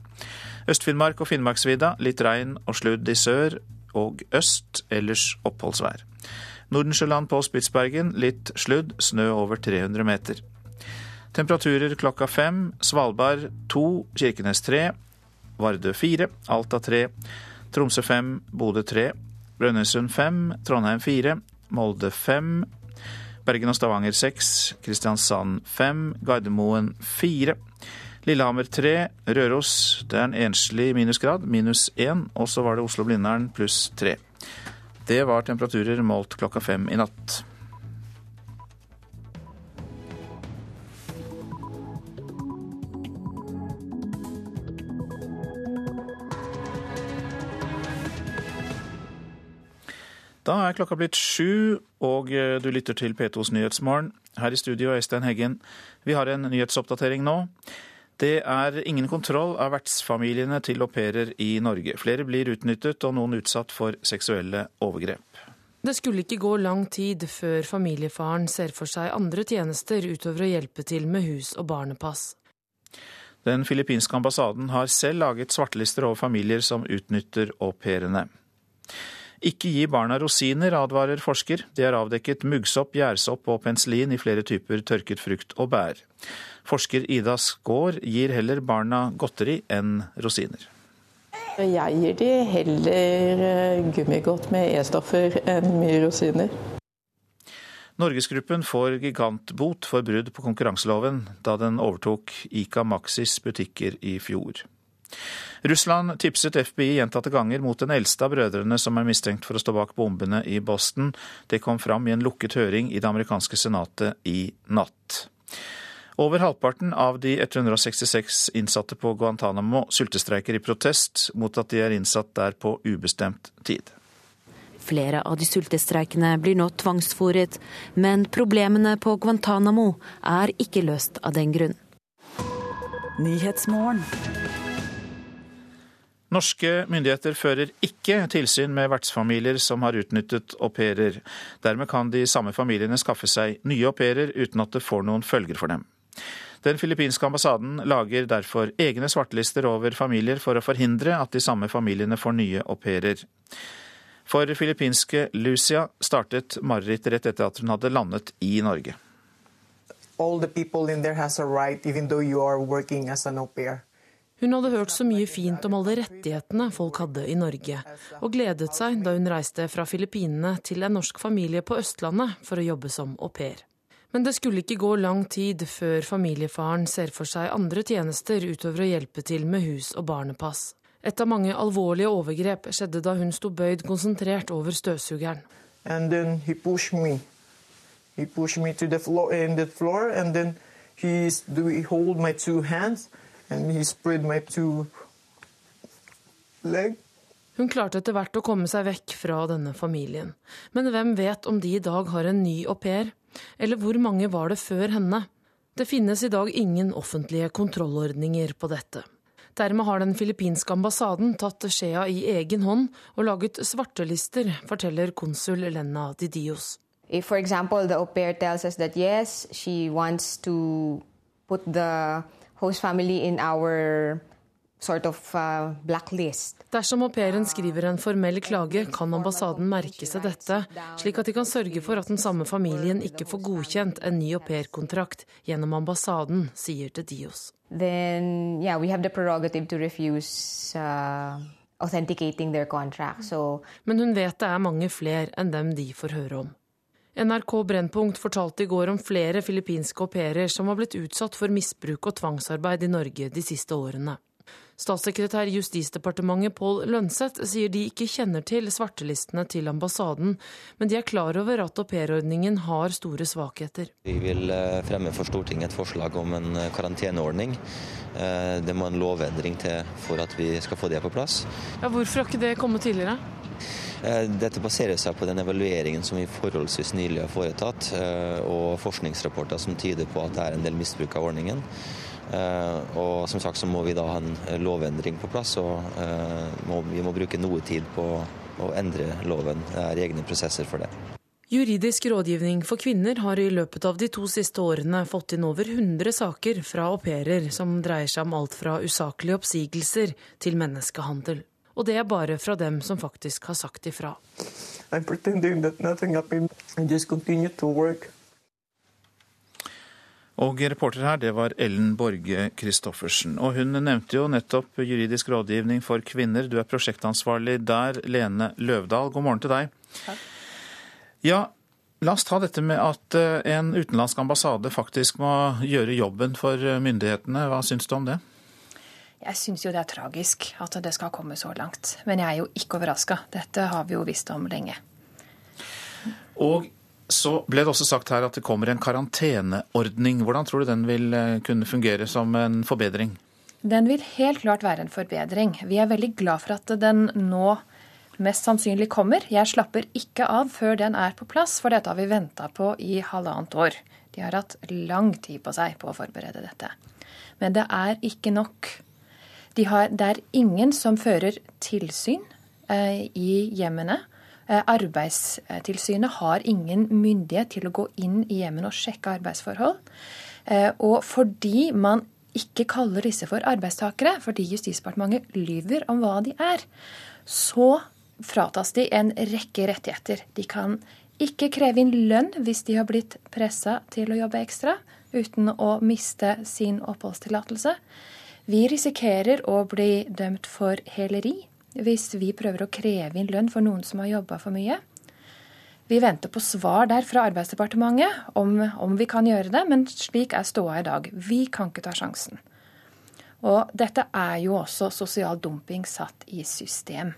Øst-Finnmark og Finnmarksvidda litt regn og sludd i sør og øst, ellers oppholdsvær. Nordensjøland på Spitsbergen litt sludd, snø over 300 meter. Temperaturer klokka fem. Svalbard to, Kirkenes tre, Vardø fire, Alta tre, Tromsø fem, Bodø tre, Brønnøysund fem, Trondheim fire, Molde fem, Bergen og Stavanger seks, Kristiansand fem, Gardermoen fire, Lillehammer 3, Røros det er en enslig minusgrad, minus 1, og så var det Oslo-Blindern pluss 3. Det var temperaturer målt klokka fem i natt. Da er klokka blitt sju, og eh, du lytter til P2s Nyhetsmorgen. Her i studio Øystein Heggen. Vi har en nyhetsoppdatering nå. Det er ingen kontroll av vertsfamiliene til au pairer i Norge. Flere blir utnyttet og noen utsatt for seksuelle overgrep. Det skulle ikke gå lang tid før familiefaren ser for seg andre tjenester utover å hjelpe til med hus og barnepass. Den filippinske ambassaden har selv laget svartelister over familier som utnytter au pairene. Ikke gi barna rosiner, advarer forsker. Det er avdekket muggsopp, gjærsopp og penicillin i flere typer tørket frukt og bær. Forsker Ida Skaar gir heller barna godteri enn rosiner. Jeg gir de heller eh, gummigodt med E-stoffer enn mye rosiner. Norgesgruppen får gigantbot for brudd på konkurranseloven da den overtok Ica Maxis butikker i fjor. Russland tipset FBI gjentatte ganger mot den eldste av brødrene som er mistenkt for å stå bak bombene i Boston. Det kom fram i en lukket høring i det amerikanske senatet i natt. Over halvparten av de 166 innsatte på Guantánamo sultestreiker i protest mot at de er innsatt der på ubestemt tid. Flere av de sultestreikende blir nå tvangsfòret, men problemene på Guantánamo er ikke løst av den grunn. Norske myndigheter fører ikke tilsyn med vertsfamilier som har utnyttet au pairer. Dermed kan de samme familiene skaffe seg nye au pairer uten at det får noen følger for dem. Den filippinske ambassaden lager derfor egne svartelister over familier for å forhindre at de samme familiene får nye au pairer. For filippinske Lucia startet marerittet rett etter at hun hadde landet i Norge. All the people in there has a right, even though you are working. Hun hadde hørt så mye fint om alle rettighetene folk hadde i Norge, og gledet seg da hun reiste fra Filippinene til en norsk familie på Østlandet for å jobbe som au pair. Men det skulle ikke gå lang tid før familiefaren ser for seg andre tjenester utover å hjelpe til med hus og barnepass. Et av mange alvorlige overgrep skjedde da hun sto bøyd konsentrert over støvsugeren. And then he pushed me. He pushed hands and he spread my two leg. Hun klarte etter hvert å komme seg vekk fra denne familien. Men hvem vet om de i dag har en ny au pair? Eller hvor mange var det før henne? Det finnes i dag ingen offentlige kontrollordninger på dette. Dermed har den filippinske ambassaden tatt skjea i egen hånd og laget svartelister, forteller konsul Lena Didios. If, for example, the au pair tells us that yes, she wants to put the host family in our sort of uh, blacklist. Dersom au pairen skriver en formell klage, kan ambassaden merke seg dette, slik at de kan sørge for at den samme familien ikke får godkjent en ny aupairkontrakt gjennom ambassaden, sier til Dios. Then, yeah, we have the prerogative to refuse uh, authenticating their contract. So, Men hun vet det er mange flere enn dem de får høre om. NRK Brennpunkt fortalte i går om flere filippinske au pairer som har blitt utsatt for misbruk og tvangsarbeid i Norge de siste årene. Statssekretær i Justisdepartementet Pål Lønseth sier de ikke kjenner til svartelistene til ambassaden, men de er klar over at aupairordningen har store svakheter. Vi vil eh, fremme for Stortinget et forslag om en eh, karanteneordning. Eh, det må en lovendring til for at vi skal få det på plass. Ja, hvorfor har ikke det kommet tidligere? Dette baserer seg på den evalueringen som vi forholdsvis nylig har foretatt, og forskningsrapporter som tyder på at det er en del misbruk av ordningen. Og som sagt så må vi da ha en lovendring på plass, og vi må bruke noe tid på å endre loven. Det er egne prosesser for det. Juridisk rådgivning for kvinner har i løpet av de to siste årene fått inn over 100 saker fra au pairer som dreier seg om alt fra usaklige oppsigelser til menneskehandel. Og det er bare fra dem som faktisk har sagt ifra. Og reporter her, det var Ellen Borge Christoffersen. Og hun nevnte jo nettopp juridisk rådgivning for kvinner. Du er prosjektansvarlig der, Lene Løvdahl. God morgen til deg. Takk. Ja, la oss ta dette med at eh, en utenlandsk ambassade faktisk må gjøre jobben for eh, myndighetene. Hva syns du om det? Jeg syns jo det er tragisk at det skal komme så langt. Men jeg er jo ikke overraska. Dette har vi jo visst om lenge. Og så ble det også sagt her at det kommer en karanteneordning. Hvordan tror du den vil eh, kunne fungere som en forbedring? Den vil helt klart være en forbedring. Vi er veldig glad for at den nå mest sannsynlig kommer. Jeg slapper ikke av før den er på plass, for dette har vi venta på i halvannet år. De har hatt lang tid på seg på å forberede dette. Men det er ikke nok. De har, det er ingen som fører tilsyn eh, i hjemmene. Eh, Arbeidstilsynet har ingen myndighet til å gå inn i hjemmene og sjekke arbeidsforhold. Eh, og fordi man ikke kaller disse for arbeidstakere, fordi Justisdepartementet lyver om hva de er, så fratas de en rekke rettigheter. De kan ikke kreve inn lønn hvis de har blitt pressa til å jobbe ekstra, uten å miste sin oppholdstillatelse. Vi risikerer å bli dømt for heleri hvis vi prøver å kreve inn lønn for noen som har jobba for mye. Vi venter på svar der fra Arbeidsdepartementet om, om, vi kan gjøre det, men slik er ståa i dag. Vi kan ikke ta sjansen. Og dette er jo også sosial dumping satt i system,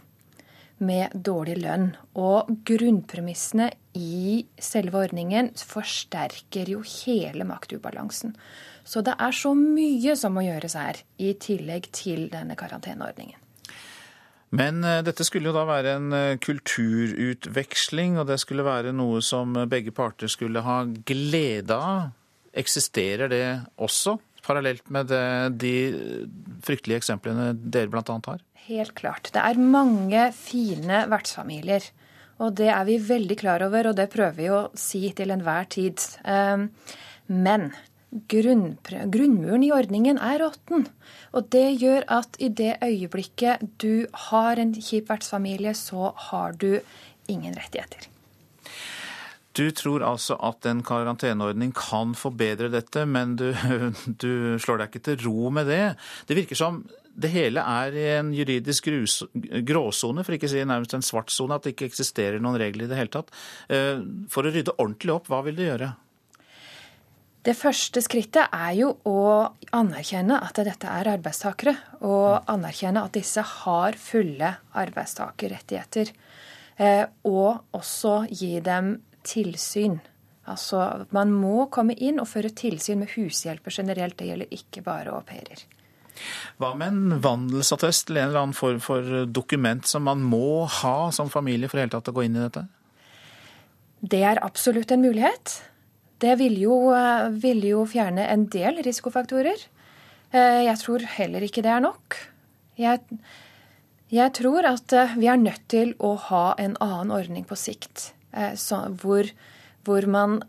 med dårlig lønn. Og grunnpremissene i selve ordningen forsterker jo hele maktubalansen. Så det er så mye som må gjøres her, i tillegg til denne karanteneordningen. Men eh, dette skulle jo da være en eh, kulturutveksling, og det skulle være noe som begge parter skulle ha glede av. Eksisterer det også, parallelt med det, de fryktelige eksemplene dere bl.a. har? Helt klart. Det er mange fine vertsfamilier. Og det er vi veldig klar over, og det prøver vi å si til enhver tid. Ehm, men grunnmuren i ordningen er råtten. Og det gjør at i det øyeblikket du har en kjip vertsfamilie, så har du ingen rettigheter. Du tror altså at en karanteneordning kan forbedre dette, men du, du slår deg ikke til ro med det. Det virker som det hele er i en juridisk gråsone, for ikke å si nærmest en svart sone, at det ikke eksisterer noen regler i det hele tatt. Eh, for å rydde ordentlig opp, hva vil du gjøre? Det første skrittet er jo å anerkjenne at dette er arbeidstakere. Og anerkjenne at disse har fulle arbeidstakerrettigheter. Eh, og også gi dem tilsyn. Altså, Man må komme inn og føre tilsyn med hushjelper generelt. Det gjelder ikke bare au pairer. Hva med en vandelsattest eller en eller annen form for dokument som man må ha som familie for i hele tatt å gå inn i dette? Det er absolutt en mulighet. Det vil jo, eh, vil jo fjerne en del risikofaktorer. Eh, jeg tror heller ikke det er nok. Jeg, jeg tror at eh, vi er nødt til å ha en annen ordning på sikt. Så, hvor, hvor, man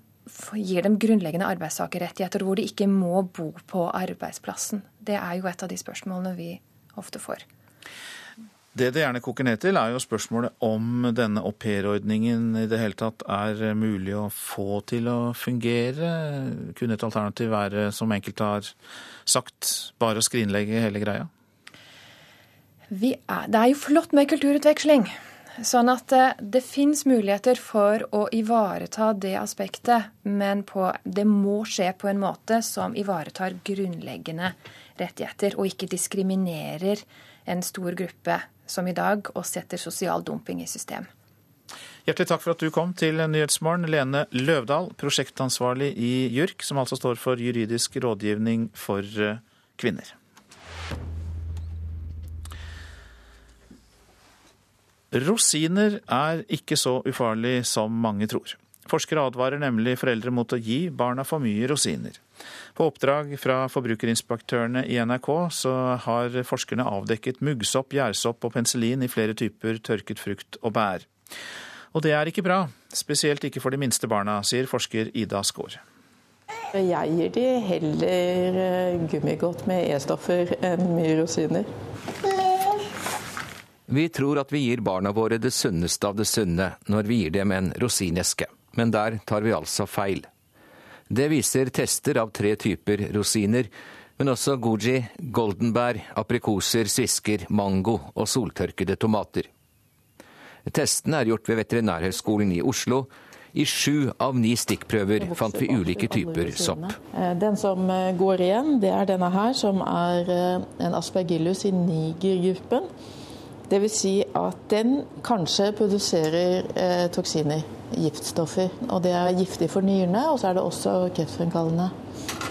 gir dem grunnleggende arbeidstakerrettigheter, hvor de ikke må bo på arbeidsplassen. Det er jo et av de spørsmålene vi ofte får. Det det gjerne koker ned til, er jo spørsmålet om denne aupairordningen i det hele tatt er mulig å få til å fungere. Kunne et alternativ være, som enkelte har sagt, bare å skrinlegge hele greia? Er, det er jo flott med kulturutveksling. Sånn at det, eh, det fins muligheter for å ivareta det aspektet, men på, det må skje på en måte som ivaretar grunnleggende rettigheter, og ikke diskriminerer en stor gruppe som i dag, og setter sosial dumping i system. Hjertelig takk for at du kom til Nyhetsmorgen, Lene Løvdahl, prosjektansvarlig i JURK, som altså står for juridisk rådgivning for eh, kvinner. Rosiner er ikke så ufarlig som mange tror. Forskere advarer nemlig foreldre mot å gi barna for mye rosiner. På oppdrag fra forbrukerinspektørene i NRK så har forskerne avdekket muggsopp, gjærsopp og penicillin i flere typer tørket frukt og bær. Og det er ikke bra, spesielt ikke for de minste barna, sier forsker Ida Skaar. Jeg gir de heller eh, gummigodt med E-stoffer enn mye rosiner. Vi tror at vi gir barna våre det sunneste av det sunne når vi gir dem en rosineske, men der tar vi altså feil. Det viser tester av tre typer rosiner, men også goji, goldenbær, aprikoser, svisker, mango og soltørkede tomater. Testene er gjort ved Veterinærhøgskolen i Oslo. I sju av ni stikkprøver fant vi ulike typer sopp. Eh, den som eh, går igjen, det er denne her, som er eh, en aspergillus i nigergruppen. Dvs. Si at den kanskje produserer eh, toksiner, giftstoffer. Og det er giftig for nyrene, og så er det også kreftfremkallende.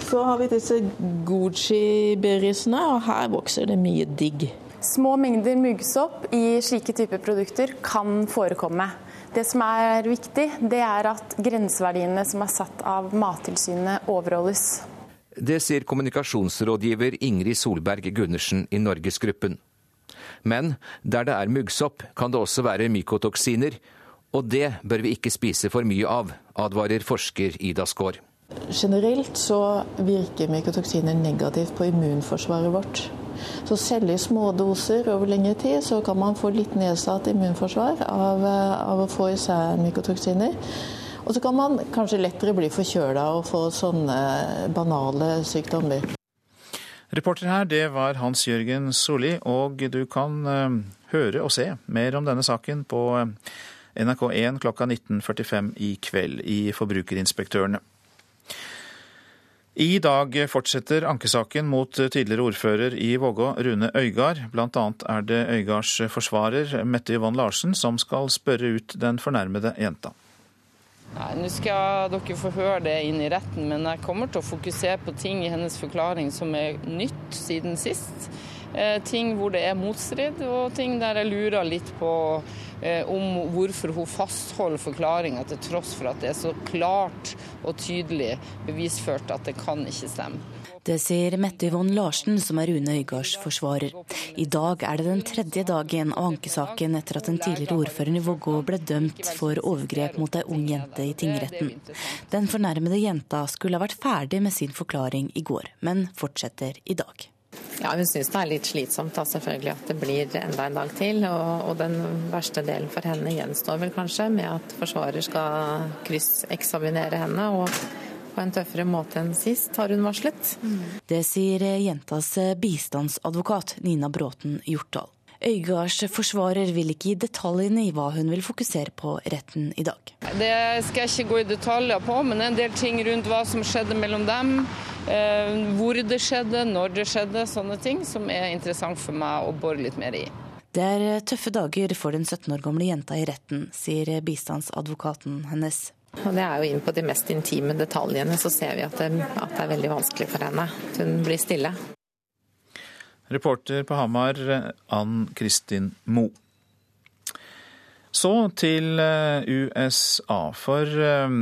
Så har vi disse Gucci-berrisene, og her vokser det mye digg. Små mengder muggsopp i slike typer produkter kan forekomme. Det som er viktig, det er at grenseverdiene som er satt av Mattilsynet overholdes. Det sier kommunikasjonsrådgiver Ingrid Solberg Gundersen i Norgesgruppen. Men der det er muggsopp, kan det også være mykotoksiner. Og det bør vi ikke spise for mye av, advarer forsker Ida Skaar. Generelt så virker mykotoksiner negativt på immunforsvaret vårt. Så selv i små doser over lengre tid så kan man få litt nedsatt immunforsvar av, av å få i seg mykotoksiner. Og så kan man kanskje lettere bli forkjøla og få sånne banale sykdommer. Reporter her, det var Hans Jørgen Solli, og du kan uh, høre og se mer om denne saken på uh, NRK1 klokka 19.45 i kveld i Forbrukerinspektørene. I dag fortsetter ankesaken mot tidligere ordfører i Vågå, Rune Øygard. Blant annet er det Øygards forsvarer, Mette Yvonne Larsen, som skal spørre ut den fornærmede jenta. Nei, Nå skal dere få høre det inn i retten, men jeg kommer til å fokusere på ting i hennes forklaring som er nytt siden sist. Eh, ting hvor det er motstrid, og ting der jeg lurer litt på om hvorfor hun fastholder forklaringa til tross for at det er så klart og tydelig bevisført at det kan ikke stemme. Det sier Mette Yvonne Larsen, som er Rune Øygards forsvarer. I dag er det den tredje dagen av ankesaken etter at den tidligere ordføreren i Vågå ble dømt for overgrep mot ei ung jente i tingretten. Den fornærmede jenta skulle ha vært ferdig med sin forklaring i går, men fortsetter i dag. Ja, Hun syns det er litt slitsomt da, selvfølgelig at det blir enda en dag til. Og, og, den verste delen for henne gjenstår vel kanskje med at forsvarer skal krysseksaminere henne. og på en tøffere måte enn sist, har hun varslet. Det sier jentas bistandsadvokat Nina Bråten Hjortdal. Øygards forsvarer vil ikke gi detaljene i hva hun vil fokusere på retten i dag. Det skal jeg ikke gå i detaljer på, men en del ting rundt hva som skjedde mellom dem. Eh, hvor det skjedde, når det skjedde, sånne ting som er interessant for meg å bore litt mer i. Det er tøffe dager for den 17 år gamle jenta i retten, sier bistandsadvokaten hennes. Og det er jo inn på de mest intime detaljene, så ser vi at det, at det er veldig vanskelig for henne. Hun blir stille. Reporter på Hamar, Ann Kristin Moe. Så til eh, USA. For eh,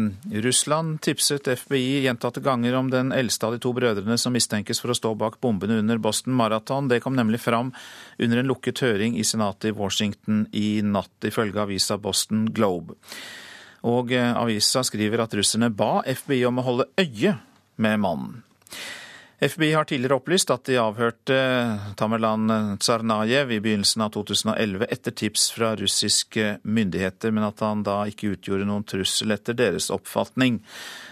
Russland tipset FBI gjentatte ganger om den eldste av de to brødrene som mistenkes for å stå bak bombene under Boston Marathon. Det kom nemlig fram under en lukket høring i senatet i Washington i natt, ifølge avisa Boston Globe. Og eh, avisa skriver at russerne ba FBI om å holde øye med mannen. FBI har tidligere opplyst at de avhørte Tamerlan Tsarnajev i begynnelsen av 2011 etter tips fra russiske myndigheter, men at han da ikke utgjorde noen trussel etter deres oppfatning.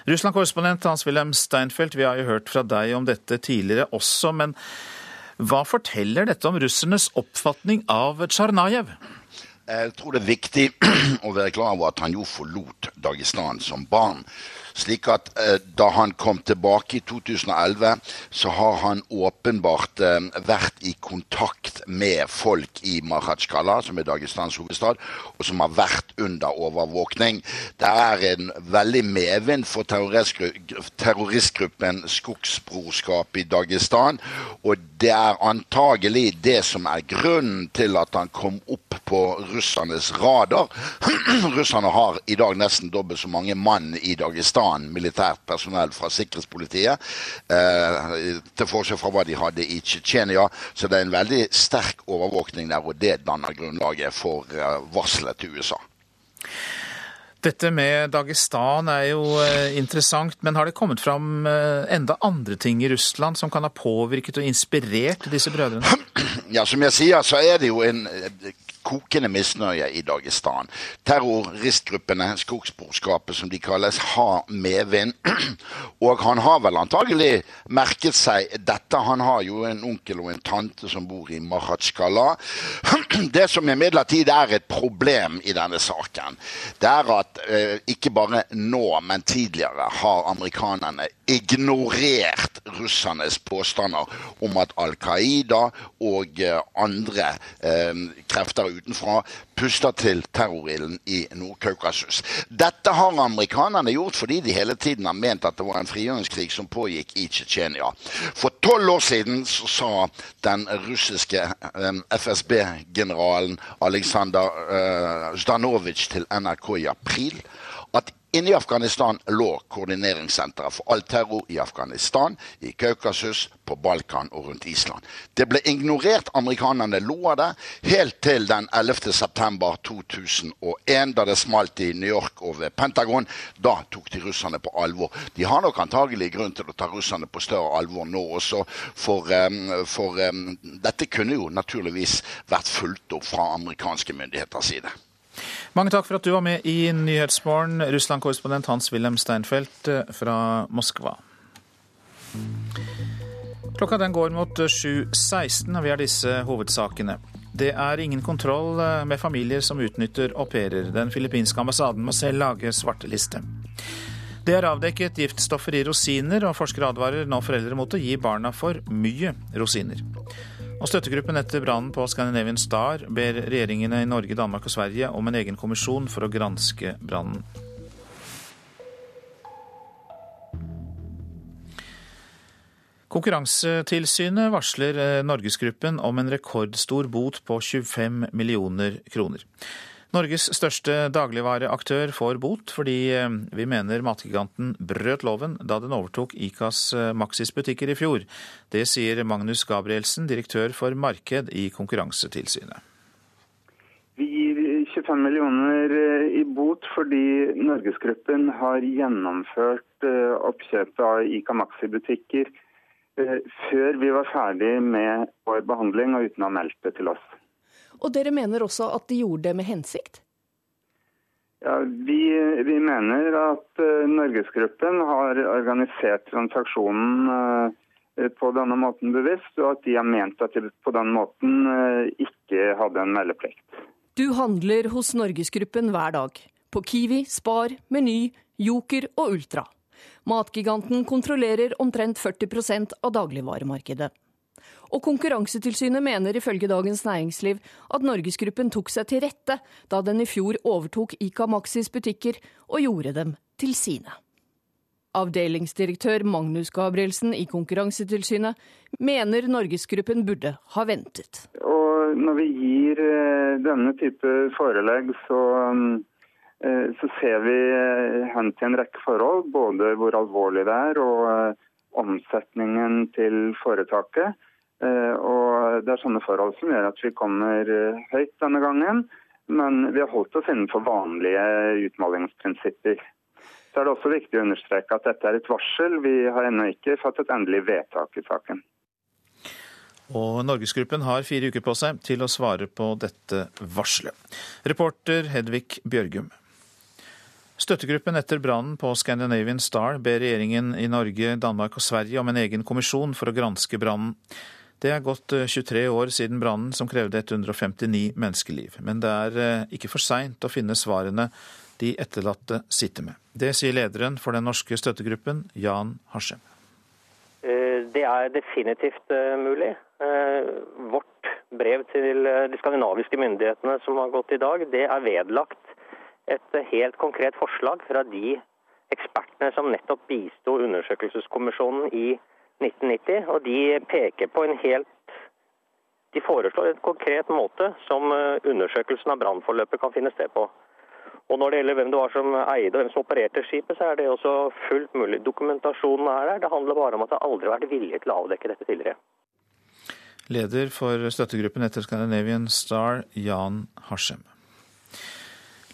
Russland-korrespondent Hans-Wilhelm Steinfeld, vi har jo hørt fra deg om dette tidligere også, men hva forteller dette om russernes oppfatning av Tsarnajev? Jeg tror det er viktig å være klar over at han jo forlot Dagestan som barn. Slik at eh, da han kom tilbake i 2011, så har han åpenbart eh, vært i kontakt med folk i Mahatsjkala, som er Dagestans hovedstad, og som har vært under overvåkning. Det er en veldig medvind for terroristgruppen Skogsbrorskap i Dagestan. Og det er antagelig det som er grunnen til at han kom opp på russernes radar. Russerne har i dag nesten dobbelt så mange mann i Dagestan annen militært personell fra sikkerhetspolitiet. Eh, til forskjell fra hva de hadde i Tsjetsjenia. Så det er en veldig sterk overvåkning der, og det danner grunnlaget for eh, varselet til USA. Dette med Dagestan er jo eh, interessant, men har det kommet fram enda andre ting i Russland som kan ha påvirket og inspirert disse brødrene? Ja, som jeg sier, så er det jo en kokende misnøye i Dagestan. Terroristgruppene, skogsborskapet som de kalles, har medvind. Og han har vel antagelig merket seg dette. Han har jo en onkel og en tante som bor i Mahatsjkala. Det som imidlertid er et problem i denne saken, det er at eh, ikke bare nå, men tidligere har amerikanerne ignorert russernes påstander om at Al Qaida og eh, andre eh, krefter utenfra puster til terrorilden i Nord-Kaukasus. Dette har amerikanerne gjort fordi de hele tiden har ment at det var en frigjøringskrig som pågikk i Tsjetsjenia. For tolv år siden sa den russiske eh, FSB-generalen Aleksandr eh, Zdanovitsj til NRK i april Inne i Afghanistan lå koordineringssenteret for all terror i Afghanistan, i Kaukasus, på Balkan og rundt Island. Det ble ignorert, amerikanerne lo av det, helt til den 11. september 2001, da det smalt i New York og ved Pentagon. Da tok de russerne på alvor. De har nok antagelig grunn til å ta russerne på større alvor nå også, for, for dette kunne jo naturligvis vært fulgt opp fra amerikanske myndigheters side. Mange takk for at du var med i Nyhetsmorgen, Russland-korrespondent Hans-Wilhelm Steinfeld eh, fra Moskva. Klokka den går mot 7.16, og vi har disse hovedsakene. Det er ingen kontroll eh, med familier som utnytter au pairer. Den filippinske ambassaden må selv lage svarteliste. Det er avdekket giftstoffer i rosiner, og forskere advarer nå foreldre mot å gi barna for mye rosiner. Og Støttegruppen etter brannen på Scandinavian Star ber regjeringene i Norge, Danmark og Sverige om en egen kommisjon for å granske brannen. Konkurransetilsynet varsler eh, Norgesgruppen om en rekordstor bot på 25 millioner kroner. Norges største dagligvareaktør får bot fordi eh, vi mener matgiganten brøt loven da den overtok Ikas eh, Maxis butikker i fjor. Det sier Magnus Gabrielsen, direktør for marked i Konkurransetilsynet. Vi gir 25 millioner eh, i bot fordi Norgesgruppen har gjennomført oppkjøpet av Ica Maxi-butikker før vi var ferdig med vår behandling og uten å ha meldt det til oss. Og dere mener også at de gjorde det med hensikt? Ja, vi, vi mener at uh, Norgesgruppen har organisert transaksjonen uh, på denne måten bevisst, og at de har ment at de på den måten uh, ikke hadde en meldeplikt. Du handler hos Norgesgruppen hver dag. På Kiwi, Spar, Meny, Joker og Ultra. Matgiganten kontrollerer omtrent 40% av dagligvaremarkedet. Og Konkurransetilsynet mener ifølge Dagens Næringsliv at Norgesgruppen tok seg til rette da den i fjor overtok Ica Maxis butikker og gjorde dem til sine. Avdelingsdirektør Magnus Gabrielsen i Konkurransetilsynet mener Norgesgruppen burde ha ventet. Og når vi gir eh, denne type forelegg, så, eh, så ser vi eh, hen til en rekke forhold. Både hvor alvorlig det er og omsetningen til foretaket. Eh, og Det er sånne forhold som gjør at vi kommer eh, høyt denne gangen. Men vi har holdt oss innenfor vanlige utmålingsprinsipper. Så er det også viktig å understreke at dette er et varsel. Vi har ennå ikke fattet endelig vedtak i saken. Og Norgesgruppen har fire uker på seg til å svare på dette varselet. Reporter Hedvig Bjørgum. Støttegruppen etter brannen på Scandinavian Star ber regjeringen i Norge, Danmark og Sverige om en egen kommisjon for å granske brannen. Det er gått 23 eh, år siden brannen som krevde 159 menneskeliv. Men det er eh, ikke for seint å finne svarene de etterlatte sitter med. Det sier lederen for den norske støttegruppen, Jan Harsem. Eh, det er definitivt mulig. Vårt brev til de skandinaviske myndighetene som har gått i dag, det er vedlagt et helt konkret forslag fra de ekspertene som nettopp bisto undersøkelseskommisjonen i 1990, og de peker på en helt De foreslår en konkret måte som eh, undersøkelsen av brannforløpet kan finne sted på. Og Når det gjelder hvem det var som eide og hvem som opererte skipet, så er det også fullt mulig. Dokumentasjonen er der. Det handler bare om at det aldri har vært vilje til å avdekke dette tidligere. Leder for støttegruppen etter Scandinavian Star, Jan Harsem.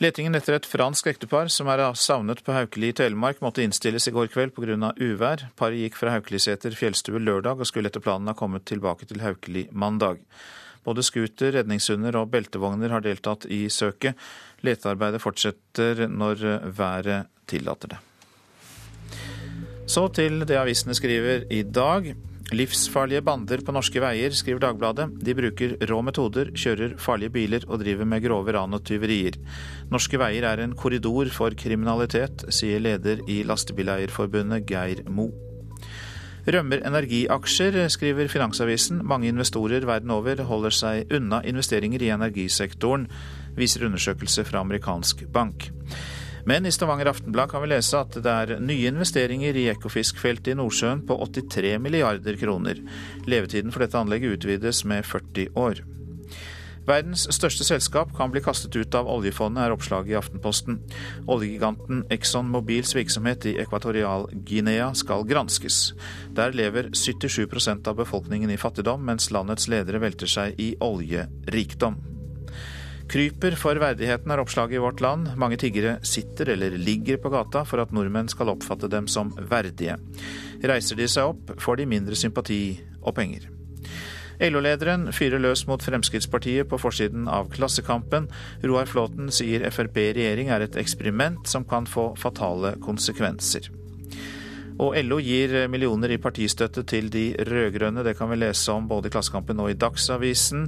Letingen etter et fransk ektepar som er savnet på Haukeli i Telemark, måtte innstilles i går kveld pga. uvær. Paret gikk fra Haukeliseter fjellstue lørdag og skulle etter planen ha kommet tilbake til Haukeli mandag. Både scooter, redningshunder og beltevogner har deltatt i søket. Letearbeidet fortsetter når været tillater det. Så til det avisene skriver i dag. Livsfarlige bander på norske veier, skriver Dagbladet. De bruker rå metoder, kjører farlige biler og driver med grove ran og tyverier. Norske veier er en korridor for kriminalitet, sier leder i Lastebileierforbundet Geir Mo. Rømmer energiaksjer, skriver Finansavisen. Mange investorer verden over holder seg unna investeringer i energisektoren, viser undersøkelse fra amerikansk bank. Men i Stavanger Aftenblad kan vi lese at det er nye investeringer i Ekofiskfeltet i Nordsjøen på 83 milliarder kroner. Levetiden for dette anlegget utvides med 40 år. Verdens største selskap kan bli kastet ut av oljefondet, er oppslaget i Aftenposten. Oljegiganten Exxon Mobils virksomhet i Ekvatorial-Guinea skal granskes. Der lever 77% av befolkningen i fattigdom, mens landets ledere velter seg i oljerikdom. Kryper for verdigheten, er oppslaget i Vårt Land. Mange tiggere sitter eller ligger på gata for at nordmenn skal oppfatte dem som verdige. Reiser de seg opp, får de mindre sympati og penger. LO-lederen fyrer løs mot Fremskrittspartiet på forsiden av Klassekampen. Roar Flåten sier Frp i regjering er et eksperiment som kan få fatale konsekvenser. Og LO gir millioner i partistøtte til de rød-grønne. Det kan vi lese om både i Klassekampen og i Dagsavisen.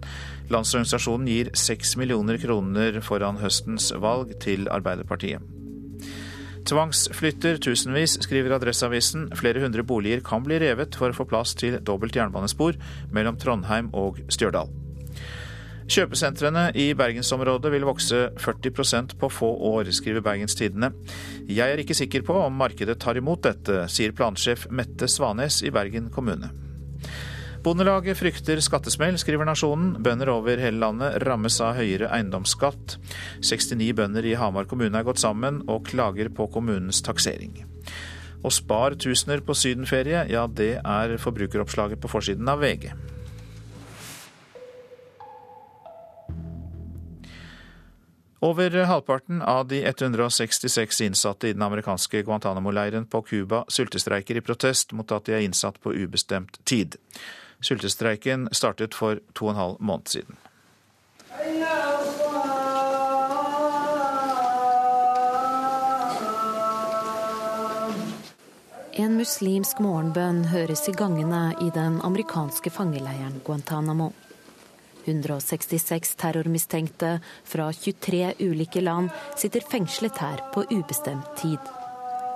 Landsorganisasjonen gir seks millioner kroner foran høstens valg til Arbeiderpartiet. Tvangsflytter tusenvis, skriver Adresseavisen. Flere hundre boliger kan bli revet for å få plass til dobbelt jernbanespor mellom Trondheim og Stjørdal. Kjøpesentrene i bergensområdet vil vokse 40% på få år, skriver Bergens Tidende. Jeg er ikke sikker på om markedet tar imot dette, sier plansjef Mette Svanes i Bergen kommune. Bondelaget frykter skattesmell, skriver Nasjonen. Bønder over hele landet rammes av høyere eiendomsskatt. 69 bønder i Hamar kommune er gått sammen og klager på kommunens taksering. Og spar tusener på sydenferie, ja det er forbrukeroppslaget på forsiden av VG. Over halvparten av de 166 innsatte i den amerikanske Guantánamo-leiren på Cuba sultestreiker i protest mot at de er innsatt på ubestemt tid. Sultestreiken startet for to og en halv måned siden. En muslimsk morgenbønn høres i gangene i den amerikanske fangeleiren Guantánamo. 166 terrormistenkte fra 23 ulike land sitter fengslet her på ubestemt tid.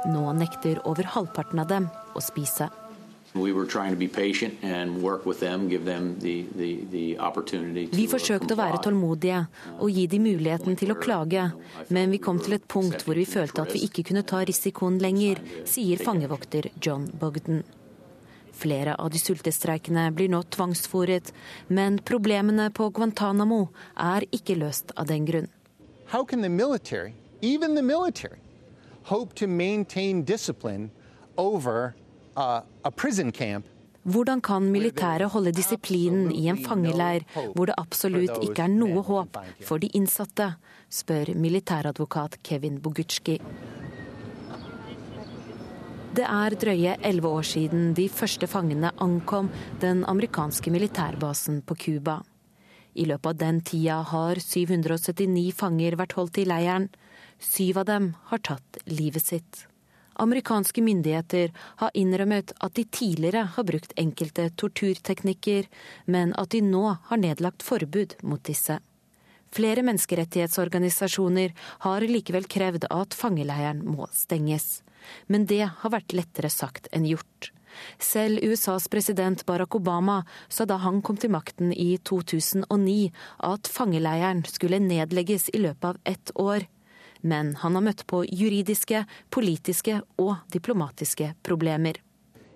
Nå nekter over halvparten av dem å spise. Vi forsøkte å være tålmodige og gi dem muligheten til å klage, men vi kom til et punkt hvor vi følte at vi ikke kunne ta risikoen lenger, sier fangevokter John Bogden. Flere av de sultestreikende blir nå tvangsfòret, men problemene på Guantánamo er ikke løst av den grunn. Military, military, over uh, hvordan kan militæret holde disiplinen i en fangeleir hvor det absolutt ikke er noe håp for de innsatte, spør militæradvokat Kevin Bogutski. Det er drøye elleve år siden de første fangene ankom den amerikanske militærbasen på Cuba. I løpet av den tida har 779 fanger vært holdt i leiren. Syv av dem har tatt livet sitt. Amerikanske myndigheter har innrømmet at de tidligere har brukt enkelte torturteknikker, men at de nå har nedlagt forbud mot disse. Flere menneskerettighetsorganisasjoner har likevel krevd at fangeleiren må stenges. Men det har vært lettere sagt enn gjort. Selv USAs president Barack Obama sa da han kom til makten i 2009 at fangeleiren skulle nedlegges i løpet av ett år. Men han har møtt på juridiske, politiske og diplomatiske problemer.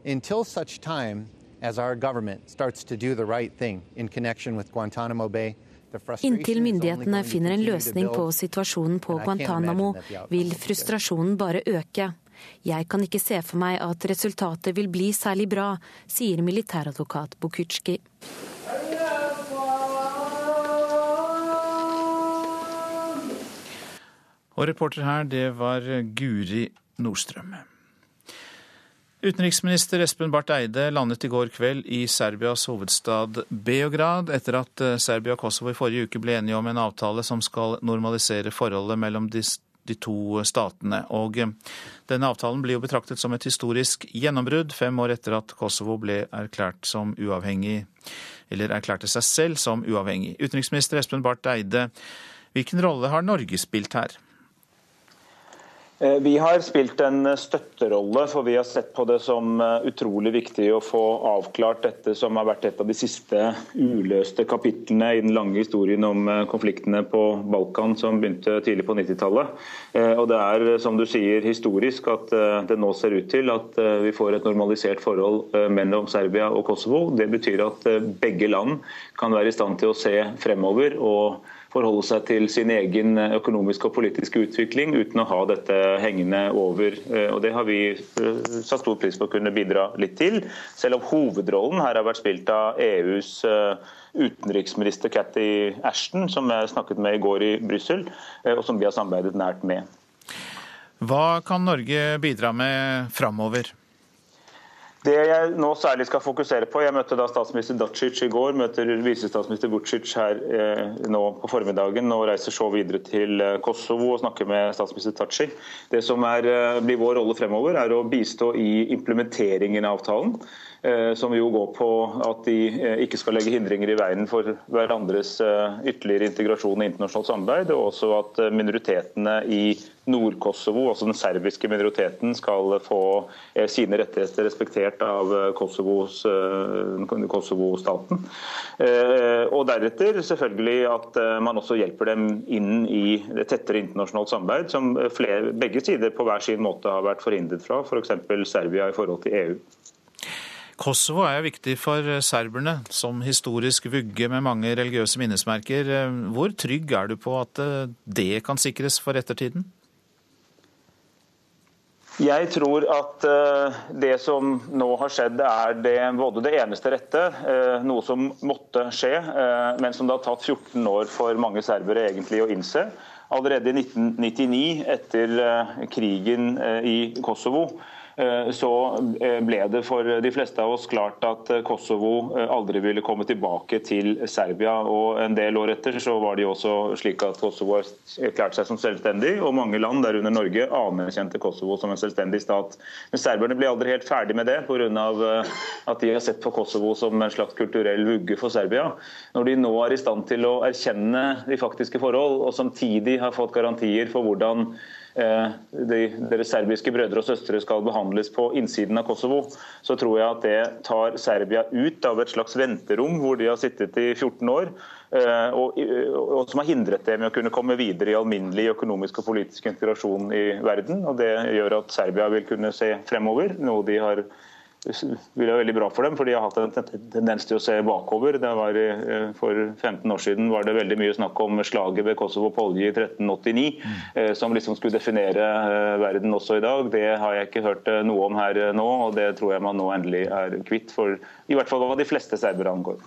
Until such time as our government starts to do the right thing in connection with Guantanamo Bay, Inntil myndighetene finner en løsning på situasjonen på Guantánamo, vil frustrasjonen bare øke. Jeg kan ikke se for meg at resultatet vil bli særlig bra, sier militæradvokat Bukutsjki. Og reporter her, det var Guri Nordstrøm. Utenriksminister Espen Barth Eide landet i går kveld i Serbias hovedstad Beograd, etter at eh, Serbia og Kosovo i forrige uke ble enige om en avtale som skal normalisere forholdet mellom de, to statene. Og eh, denne avtalen blir jo betraktet som et historisk gjennombrudd, fem år etter at Kosovo ble erklært som uavhengig, eller erklærte seg selv som uavhengig. Utenriksminister Espen Barth Eide, hvilken rolle har Norge spilt her? Eh, vi har spilt en støtterolle, for vi har sett på det som eh, utrolig viktig å få avklart dette som har vært et av de siste uløste kapitlene i den lange historien om eh, konfliktene på Balkan som begynte tidlig på 90-tallet. Og Det er som du sier, historisk at det nå ser ut til at vi får et normalisert forhold mellom Serbia og Kosovo. Det betyr at begge land kan være i stand til å se fremover. og forholde seg til sin egen økonomiske og politiske utvikling uten å ha dette hengende over. Eh, og Det har vi eh, satt stor pris på å kunne bidra litt til, selv om hovedrollen her har vært spilt av EUs eh, utenriksminister Cathy Ashton, som jeg snakket med i går i Brussel, og som vi har samarbeidet nært med. Hva kan Norge bidra med framover? Det jeg nå særlig skal fokusere på, Jeg møtte da statsminister Dacic i går, møter visestatsminister Vucic her eh, nå på formiddagen og reiser så videre til eh, Kosovo og snakker med statsminister Taci. Det som er, eh, blir vår rolle fremover, er å bistå i implementeringen av avtalen. Eh, som jo går på at de eh, ikke skal legge hindringer i veien for hverandres eh, ytterligere integrasjon i internasjonalt samarbeid, og også at minoritetene i Nord-Kosovo, altså den serbiske minoriteten, skal få sine rettigheter respektert av Kosovo-staten. Og deretter selvfølgelig at man også hjelper dem inn i det tettere internasjonalt samarbeid, som flere, begge sider på hver sin måte har vært forhindret fra, f.eks. For Serbia i forhold til EU. Kosovo er viktig for eh, serberne, som historisk vugge med mange religiøse minnesmerker. Eh, hvor trygg er du på at eh, det kan sikres for ettertiden? Jeg tror at det som nå har skjedd, er det, både det eneste rette, noe som måtte skje, men som det har tatt 14 år for mange serbere egentlig å innse. Allerede i 1999, etter krigen i Kosovo, så eh, ble det for de fleste av oss klart at eh, Kosovo aldri ville komme tilbake til Serbia. og En del år etter så var det jo også slik at Kosovo erklærte seg som selvstendig, og mange land, derunder Norge, anerkjente Kosovo som en selvstendig stat. Men serberne ble aldri helt ferdig med det, pga. at de har sett på Kosovo som en slags kulturell vugge for Serbia. Når de nå er i stand til å erkjenne de faktiske forhold, og samtidig har fått garantier for hvordan Eh, de, deres serbiske brødre og søstre skal behandles på innsiden av Kosovo, så tror jeg at det tar Serbia ut av et slags venterom hvor de har sittet i 14 år. Eh, og, og, som har hindret dem i å kunne komme videre i alminnelig økonomisk og politisk integrasjon i verden. og Det gjør at Serbia vil kunne se fremover, noe de har vil være veldig bra for dem, for de har hatt en tendens til å se bakover. Var, eh, for 15 år siden var det veldig mye snakk om slaget ved Kosovo Polje i 1389, mm. som liksom skulle definere eh, verden også i dag. Det har jeg ikke hørt noe om her nå, og det tror jeg man nå endelig er kvitt, for i hvert fall hva de fleste serbere angår.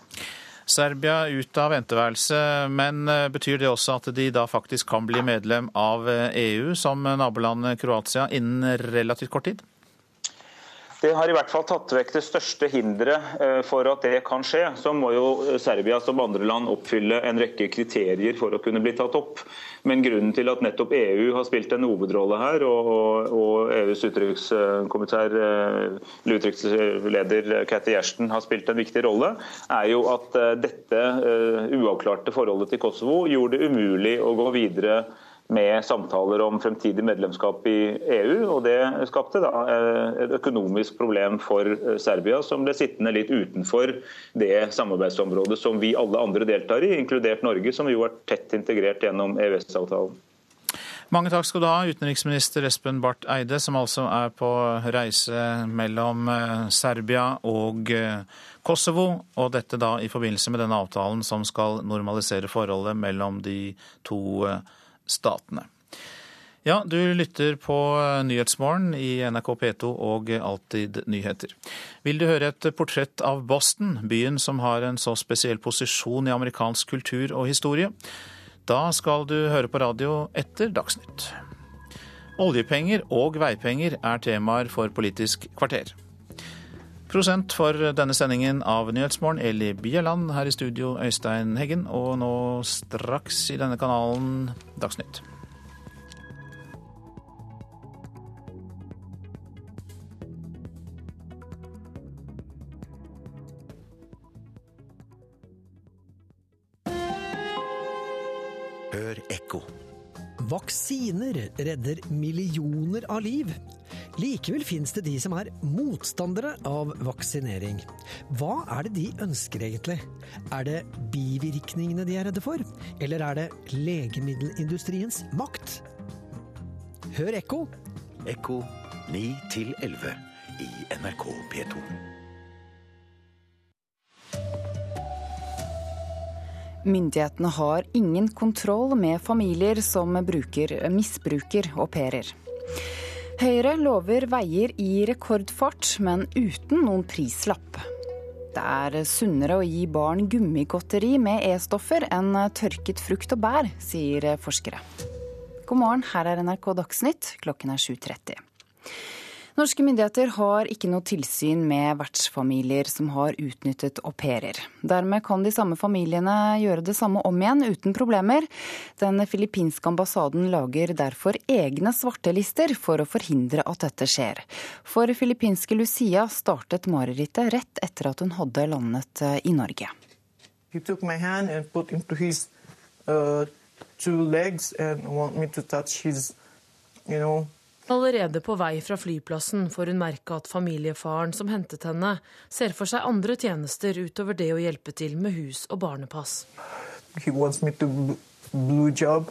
Serbia ut av venteværelse, men betyr det også at de da faktisk kan bli medlem av EU som nabolandet Kroatia innen relativt kort tid? Det har i hvert fall tatt vekk det største hinderet eh, for at det kan skje. Så må jo Serbia som andre land oppfylle en rekke kriterier for å kunne bli tatt opp. Men grunnen til at nettopp EU har spilt en hovedrolle her, og, og EUs utenrikskommissær, eller utenriksleder Cathy Gjersten har spilt en viktig rolle, er jo at eh, dette uavklarte forholdet til Kosovo gjorde det umulig å gå videre med samtaler om fremtidig medlemskap i EU. og Det skapte da eh, et økonomisk problem for eh, Serbia, som ble sittende litt utenfor det samarbeidsområdet som vi alle andre deltar i, inkludert Norge, som jo er tett integrert gjennom EØS-avtalen. Mange takk skal du ha, utenriksminister Espen Barth Eide, som altså er på reise mellom eh, Serbia og Kosovo, og dette da i forbindelse med denne avtalen som skal normalisere forholdet mellom de to landene statene. Ja, du lytter på Nyhetsmorgen i NRK P2 og Alltid nyheter. Vil du høre et portrett av Boston, byen som har en så spesiell posisjon i amerikansk kultur og historie? Da skal du høre på radio etter Dagsnytt. Oljepenger og veipenger er temaer for Politisk kvarter. Prosent for denne sendingen av Nyhetsmorgen, Eli Bieland. Her i studio, Øystein Heggen. Og nå straks i denne kanalen Dagsnytt. Hør ekko. Vaksiner redder millioner av liv. Likevel finnes det de som er motstandere av vaksinering. Hva er det de ønsker egentlig? Er det bivirkningene de er redde for? Eller er det legemiddelindustriens makt? Hør ekko. Ekko 9 11 i NRK P2. Myndighetene har ingen kontroll med familier som bruker, misbruker au pairer. Høyre lover veier i rekordfart, men uten noen prislapp. Det er sunnere å gi barn gummigodteri med E-stoffer enn tørket frukt og bær, sier forskere. God morgen, her er NRK Dagsnytt, klokken er 7.30. Norske myndigheter har ikke noe tilsyn med vertsfamilier som har utnyttet au pairer. Dermed kan de samme familiene gjøre det samme om igjen uten problemer. Den filippinske ambassaden lager derfor egne svartelister for å forhindre at dette skjer. For filippinske Lucia startet marerittet rett etter at hun hadde landet i Norge. He took my hand and put into his uh, two legs and want me to touch you know, Allerede på vei fra flyplassen får hun merke at familiefaren som hentet henne, ser for seg andre tjenester utover det å hjelpe til med hus og barnepass. he wants me to b- blue job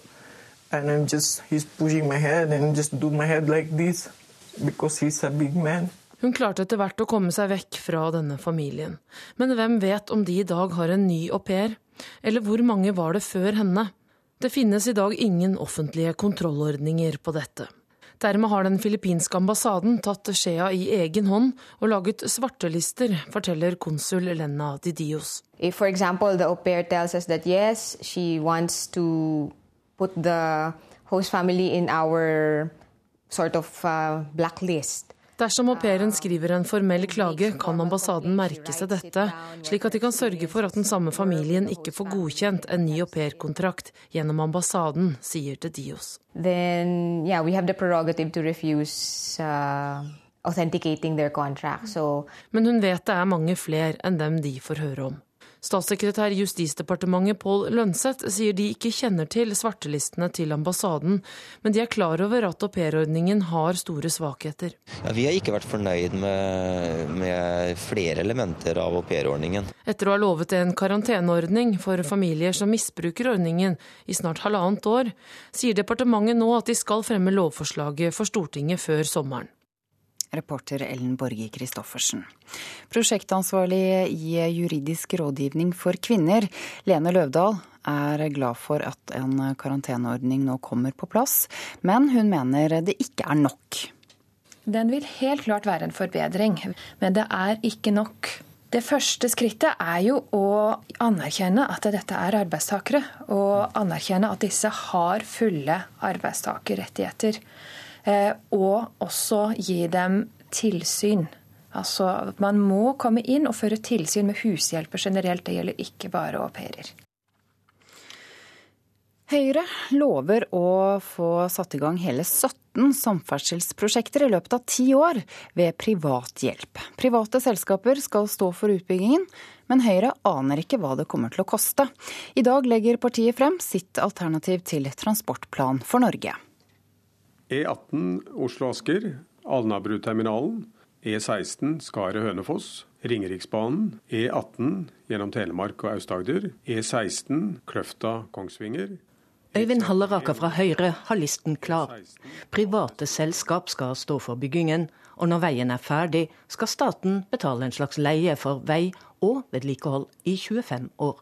just he's pushing my head and just do my head like this because he's a big man. Hun klarte etter hvert å komme seg vekk fra denne familien. Men hvem vet om de i dag har en ny au pair? Eller hvor mange var det før henne? Det finnes i dag ingen offentlige kontrollordninger på dette. Dermed har den filippinske ambassaden tatt skjea i egen hånd og laget svartelister, forteller konsul Lena Didios. For example, au pair tells us that yes, she wants to put the host family sort of uh. Dersom au pairen skriver en formell klage, kan ambassaden merke seg dette, slik at de kan sørge for at den samme familien ikke får godkjent en ny aupairkontrakt gjennom ambassaden, sier De Dios. Then, yeah, we have the prerogative to refuse uh. So Men hun vet det er mange flere enn dem de får høre om. Statssekretær i Justisdepartementet Pål Lønseth sier de ikke kjenner til svartelistene til ambassaden, men de er klar over at aupairordningen har store svakheter. Ja, vi har ikke vært fornøyd med, med flere elementer av aupairordningen. Etter å ha lovet en karanteneordning for familier som misbruker ordningen i snart halvannet år, sier departementet nå at de skal fremme lovforslaget for Stortinget før sommeren. Reporter Ellen Borge Christoffersen. Prosjektansvarlig i juridisk rådgivning for kvinner, Lene Løvdahl, er glad for at en karanteneordning nå kommer på plass, men hun mener det ikke er nok. Den vil helt klart være en forbedring, men det er ikke nok. Det første skrittet er jo å anerkjenne at dette er arbeidstakere, og anerkjenne at disse har fulle arbeidstakerrettigheter. Eh, og også gi dem tilsyn. Altså, Man må komme inn og føre tilsyn med hushjelper generelt. Det gjelder ikke bare au pairer. Høyre lover å få satt i gang hele 17 samferdselsprosjekter i løpet av ti år ved privat hjelp. Private selskaper skal stå for utbyggingen, men Høyre aner ikke hva det kommer til å koste. I dag legger partiet frem sitt alternativ til transportplan for Norge. E18 Oslo-Asker, Alnabruterminalen, E16 Skaret-Hønefoss, Ringeriksbanen, E18 gjennom Telemark og Aust-Agder, E16 Kløfta-Kongsvinger. Øyvind Halleraker fra Høyre har listen klar. Private selskap skal stå for byggingen, og når veien er ferdig, skal staten betale en slags leie for vei og vedlikehold i 25 år.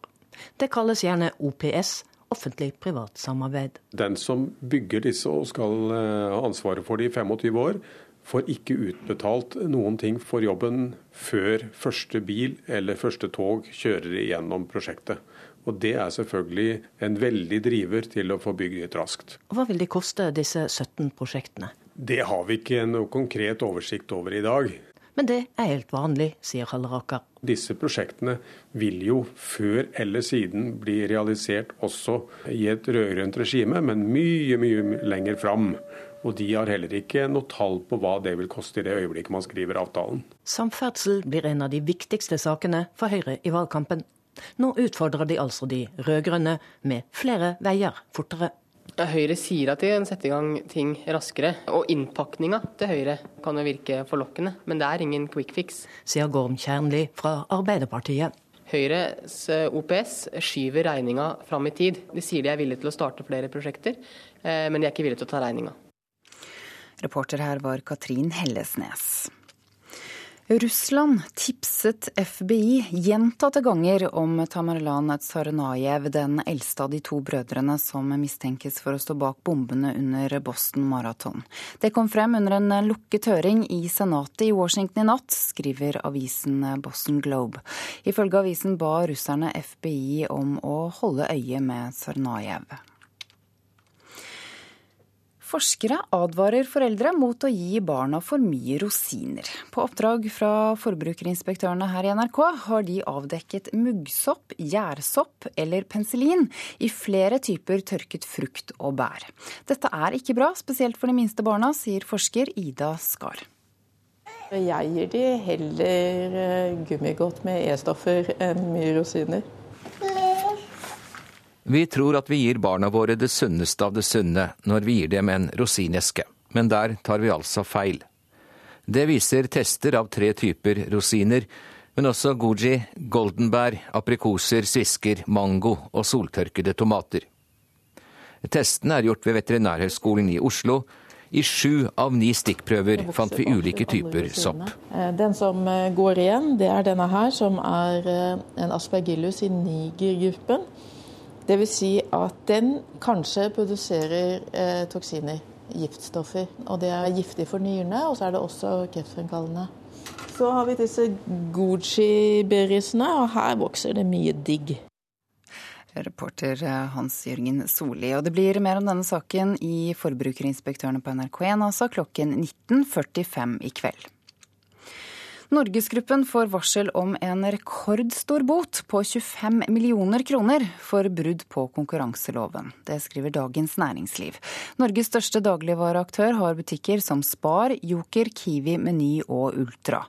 Det kalles gjerne OPS, offentlig-privat samarbeid. Den som bygger disse og skal ha ansvaret for de i 25 år, får ikke utbetalt noen ting for jobben før første bil eller første tog kjører igjennom prosjektet. Og det er selvfølgelig en veldig driver til å få bygget raskt. Hva vil de koste, disse 17 prosjektene? Det har vi ikke noe konkret oversikt over i dag. Men det er helt vanlig, sier Halleraker. Disse prosjektene vil jo før eller siden bli realisert også i et rød-grønt regime, men mye, mye lenger fram. Og de har heller ikke noe tall på hva det vil koste i det øyeblikket man skriver avtalen. Samferdsel blir en av de viktigste sakene for Høyre i valgkampen. Nå utfordrer de altså de rød-grønne med flere veier fortere. Høyre sier at de kan sette i gang ting raskere, og innpakninga til Høyre kan jo virke forlokkende, men det er ingen quick fix. Sier Gorm Kjernli fra Arbeiderpartiet. Høyres OPS skyver regninga fram i tid. De sier de er villige til å starte flere prosjekter, eh, men de er ikke villige til å ta regninga. Reporter her var Katrin Hellesnes. Russland tipset FBI gjentatte ganger om Tamerlan Tsarnajev, den eldste av de to brødrene som mistenkes for å stå bak bombene under Boston Marathon. Det kom frem under en lukket høring i Senatet i Washington i natt, skriver avisen Boston Globe. Ifølge avisen ba russerne FBI om å holde øye med Tsarnajev. Forskere advarer foreldre mot å gi barna for mye rosiner. På oppdrag fra forbrukerinspektørene her i NRK har de avdekket muggsopp, gjærsopp eller penicillin i flere typer tørket frukt og bær. Dette er ikke bra, spesielt for de minste barna, sier forsker Ida Skar. Jeg gir de heller gummigodt med E-stoffer enn mye rosiner. Vi tror at vi gir barna våre det sunneste av det sunne når vi gir dem en rosineske, men der tar vi altså feil. Det viser tester av tre typer rosiner, men også goji, goldenbær, aprikoser, svisker, mango og soltørkede tomater. Testene er gjort ved Veterinærhøgskolen i Oslo. I sju av ni stikkprøver fant vi ulike typer sopp. Den som går igjen, det er denne her, som er en aspergillus i nigergruppen. Dvs. Si at den kanskje produserer eh, toksiner, giftstoffer. Og det er giftig for nyrene, og så er det også kreftfremkallende. Så har vi disse Gucci-berrisene, og her vokser det mye digg. Reporter Hans Jørgen Solli. Og det blir mer om denne saken i Forbrukerinspektørene på NRK1, altså klokken 19.45 i kveld. Norgesgruppen får varsel om en rekordstor bot på 25 millioner kroner for brudd på konkurranseloven. Det skriver Dagens Næringsliv. Norges største dagligvareaktør har butikker som Spar, Joker, Kiwi, Meny og Ultra.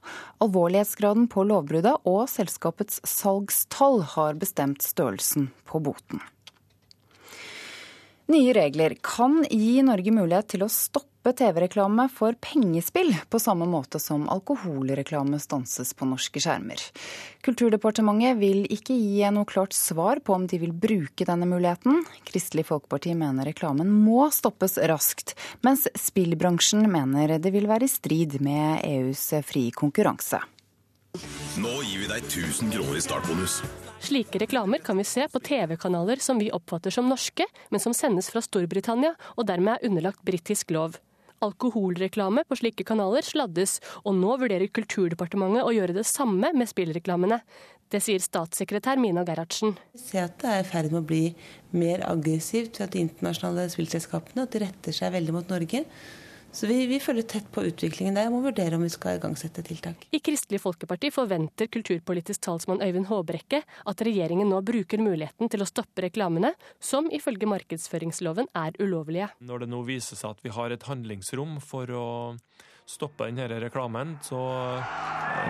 Alvorlighetsgraden på lovbruddet og selskapets salgstall har bestemt størrelsen på boten. Nye regler kan gi Norge mulighet til å stoppe TV-reklame for pengespill, på samme måte som alkoholreklame stanses på norske skjermer. Kulturdepartementet vil ikke gi noe klart svar på om de vil bruke denne muligheten. Kristelig Folkeparti mener reklamen må stoppes raskt, mens spillbransjen mener det vil være i strid med EUs frie konkurranse. Nå gir vi deg 1000 kroner i startbonus. Slike reklamer kan vi se på TV-kanaler som vi oppfatter som norske, men som sendes fra Storbritannia og dermed er underlagt britisk lov. Alkoholreklame på slike kanaler sladdes, og nå vurderer Kulturdepartementet å gjøre det samme med spillreklamene. Det sier statssekretær Mina Gerhardsen. Vi ser at det er i ferd med å bli mer aggressivt at de internasjonale spillselskapene retter seg veldig mot Norge. Så vi, vi, følger tett på utviklingen der og må vurdere om vi skal igangsette tiltak. I Kristelig Folkeparti forventer kulturpolitisk talsmann Øyvind Håbrekke at regjeringen nå bruker muligheten til å stoppe reklamene, som ifølge markedsføringsloven er ulovlige. Når det nå viser seg at vi har et handlingsrom for å stoppe denne reklamen, så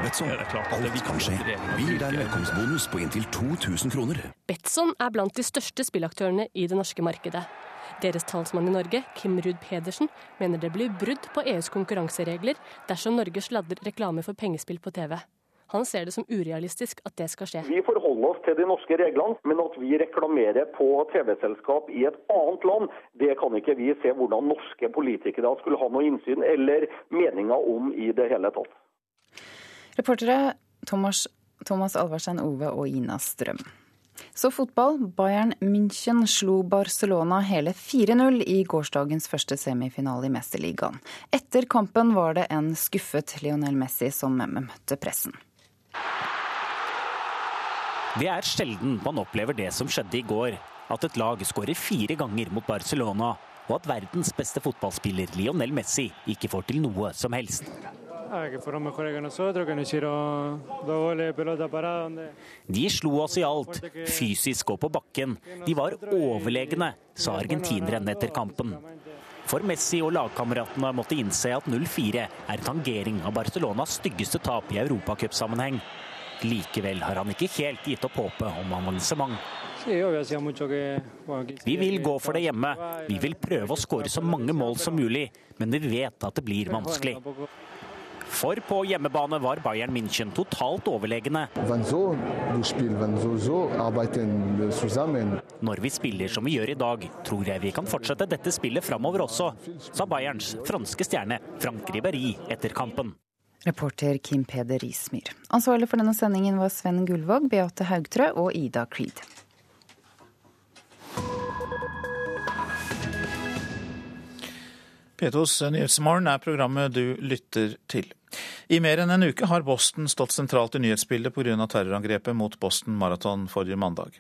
Betson. er det klart at det Alt kan skje. Vi gir deg velkomstbonus på inntil 2000 kroner. Betson er blant de største spillaktørene i det norske markedet. Deres talsmann i Norge, Kim Ruud Pedersen, mener det blir brudd på EUs konkurranseregler dersom Norge sladder reklame for pengespill på TV. Han ser det som urealistisk at det skal skje. Vi forholder oss til de norske reglene, men at vi reklamerer på TV-selskap i et annet land, det kan ikke vi se hvordan norske politikere skulle ha noe innsyn eller meninger om i det hele tatt. Reportere Thomas, Thomas Alvarstein Ove og Ina Strøm. Så fotball. Bayern München slo Barcelona hele 4-0 i gårsdagens første semifinale i Mesterligaen. Etter kampen var det en skuffet Lionel Messi som møtte pressen. Det er sjelden man opplever det som skjedde i går. At et lag skårer fire ganger mot Barcelona, og at verdens beste fotballspiller Lionel Messi ikke får til noe som helst. De slo oss i alt, fysisk og på bakken. De var overlegne, sa argentineren etter kampen. For Messi og lagkameratene måtte innse at 0-4 er tangering av Barcelonas styggeste tap i europacupsammenheng. Likevel har han ikke helt gitt opp håpet om avansement. Vi vil gå for det hjemme. Vi vil prøve å skåre så mange mål som mulig, men vi vet at det blir vanskelig. For på hjemmebane var Bayern München totalt overlegne. Når vi spiller som vi gjør i dag, tror jeg vi kan fortsette dette spillet framover også, sa Bayerns franske stjerne Frank Ribéry etter kampen. Reporter Kim Peder Rismyr. Ansvarlig for denne sendingen var Sven Gullvåg, Beate Haugtrø og Ida Creed. P2s Nyhetsmorgen er programmet du lytter til. I mer enn en uke har Boston stått sentralt i nyhetsbildet pga. terrorangrepet mot Boston Marathon forrige mandag.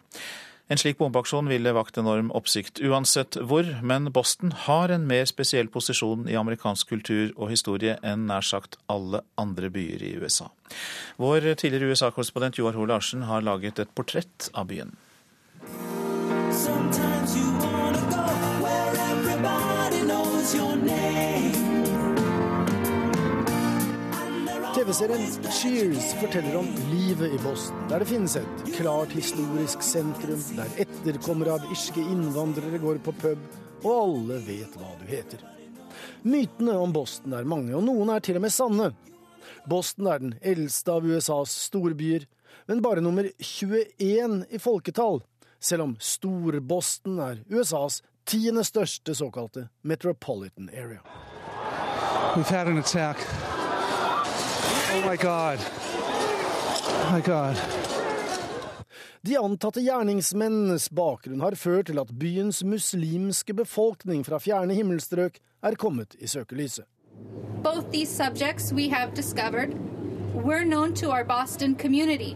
En slik bombeaksjon ville vakt enorm oppsikt uansett hvor, men Boston har en mer spesiell posisjon i amerikansk kultur og historie enn nær sagt alle andre byer i USA. Vår tidligere USA-korrespondent Joar Hoel Larsen har laget et portrett av byen. Sometimes TV-serien Cheers forteller om livet i Boston, der det finnes et klart historisk sentrum, der etterkommere av irske innvandrere går på pub, og alle vet hva du heter. Mytene om Boston er mange, og noen er til og med sanne. Boston er den eldste av USAs storbyer, men bare nummer 21 i folketall, selv om Stor-Boston er USAs tiende største såkalte metropolitan area. We've had an attack. Oh my God. Oh my God. De antatte gjerningsmennenes bakgrunn har ført til at byens muslimske befolkning fra fjerne himmelstrøk er kommet i søkelyset. Both these subjects we have discovered were known to our Boston community.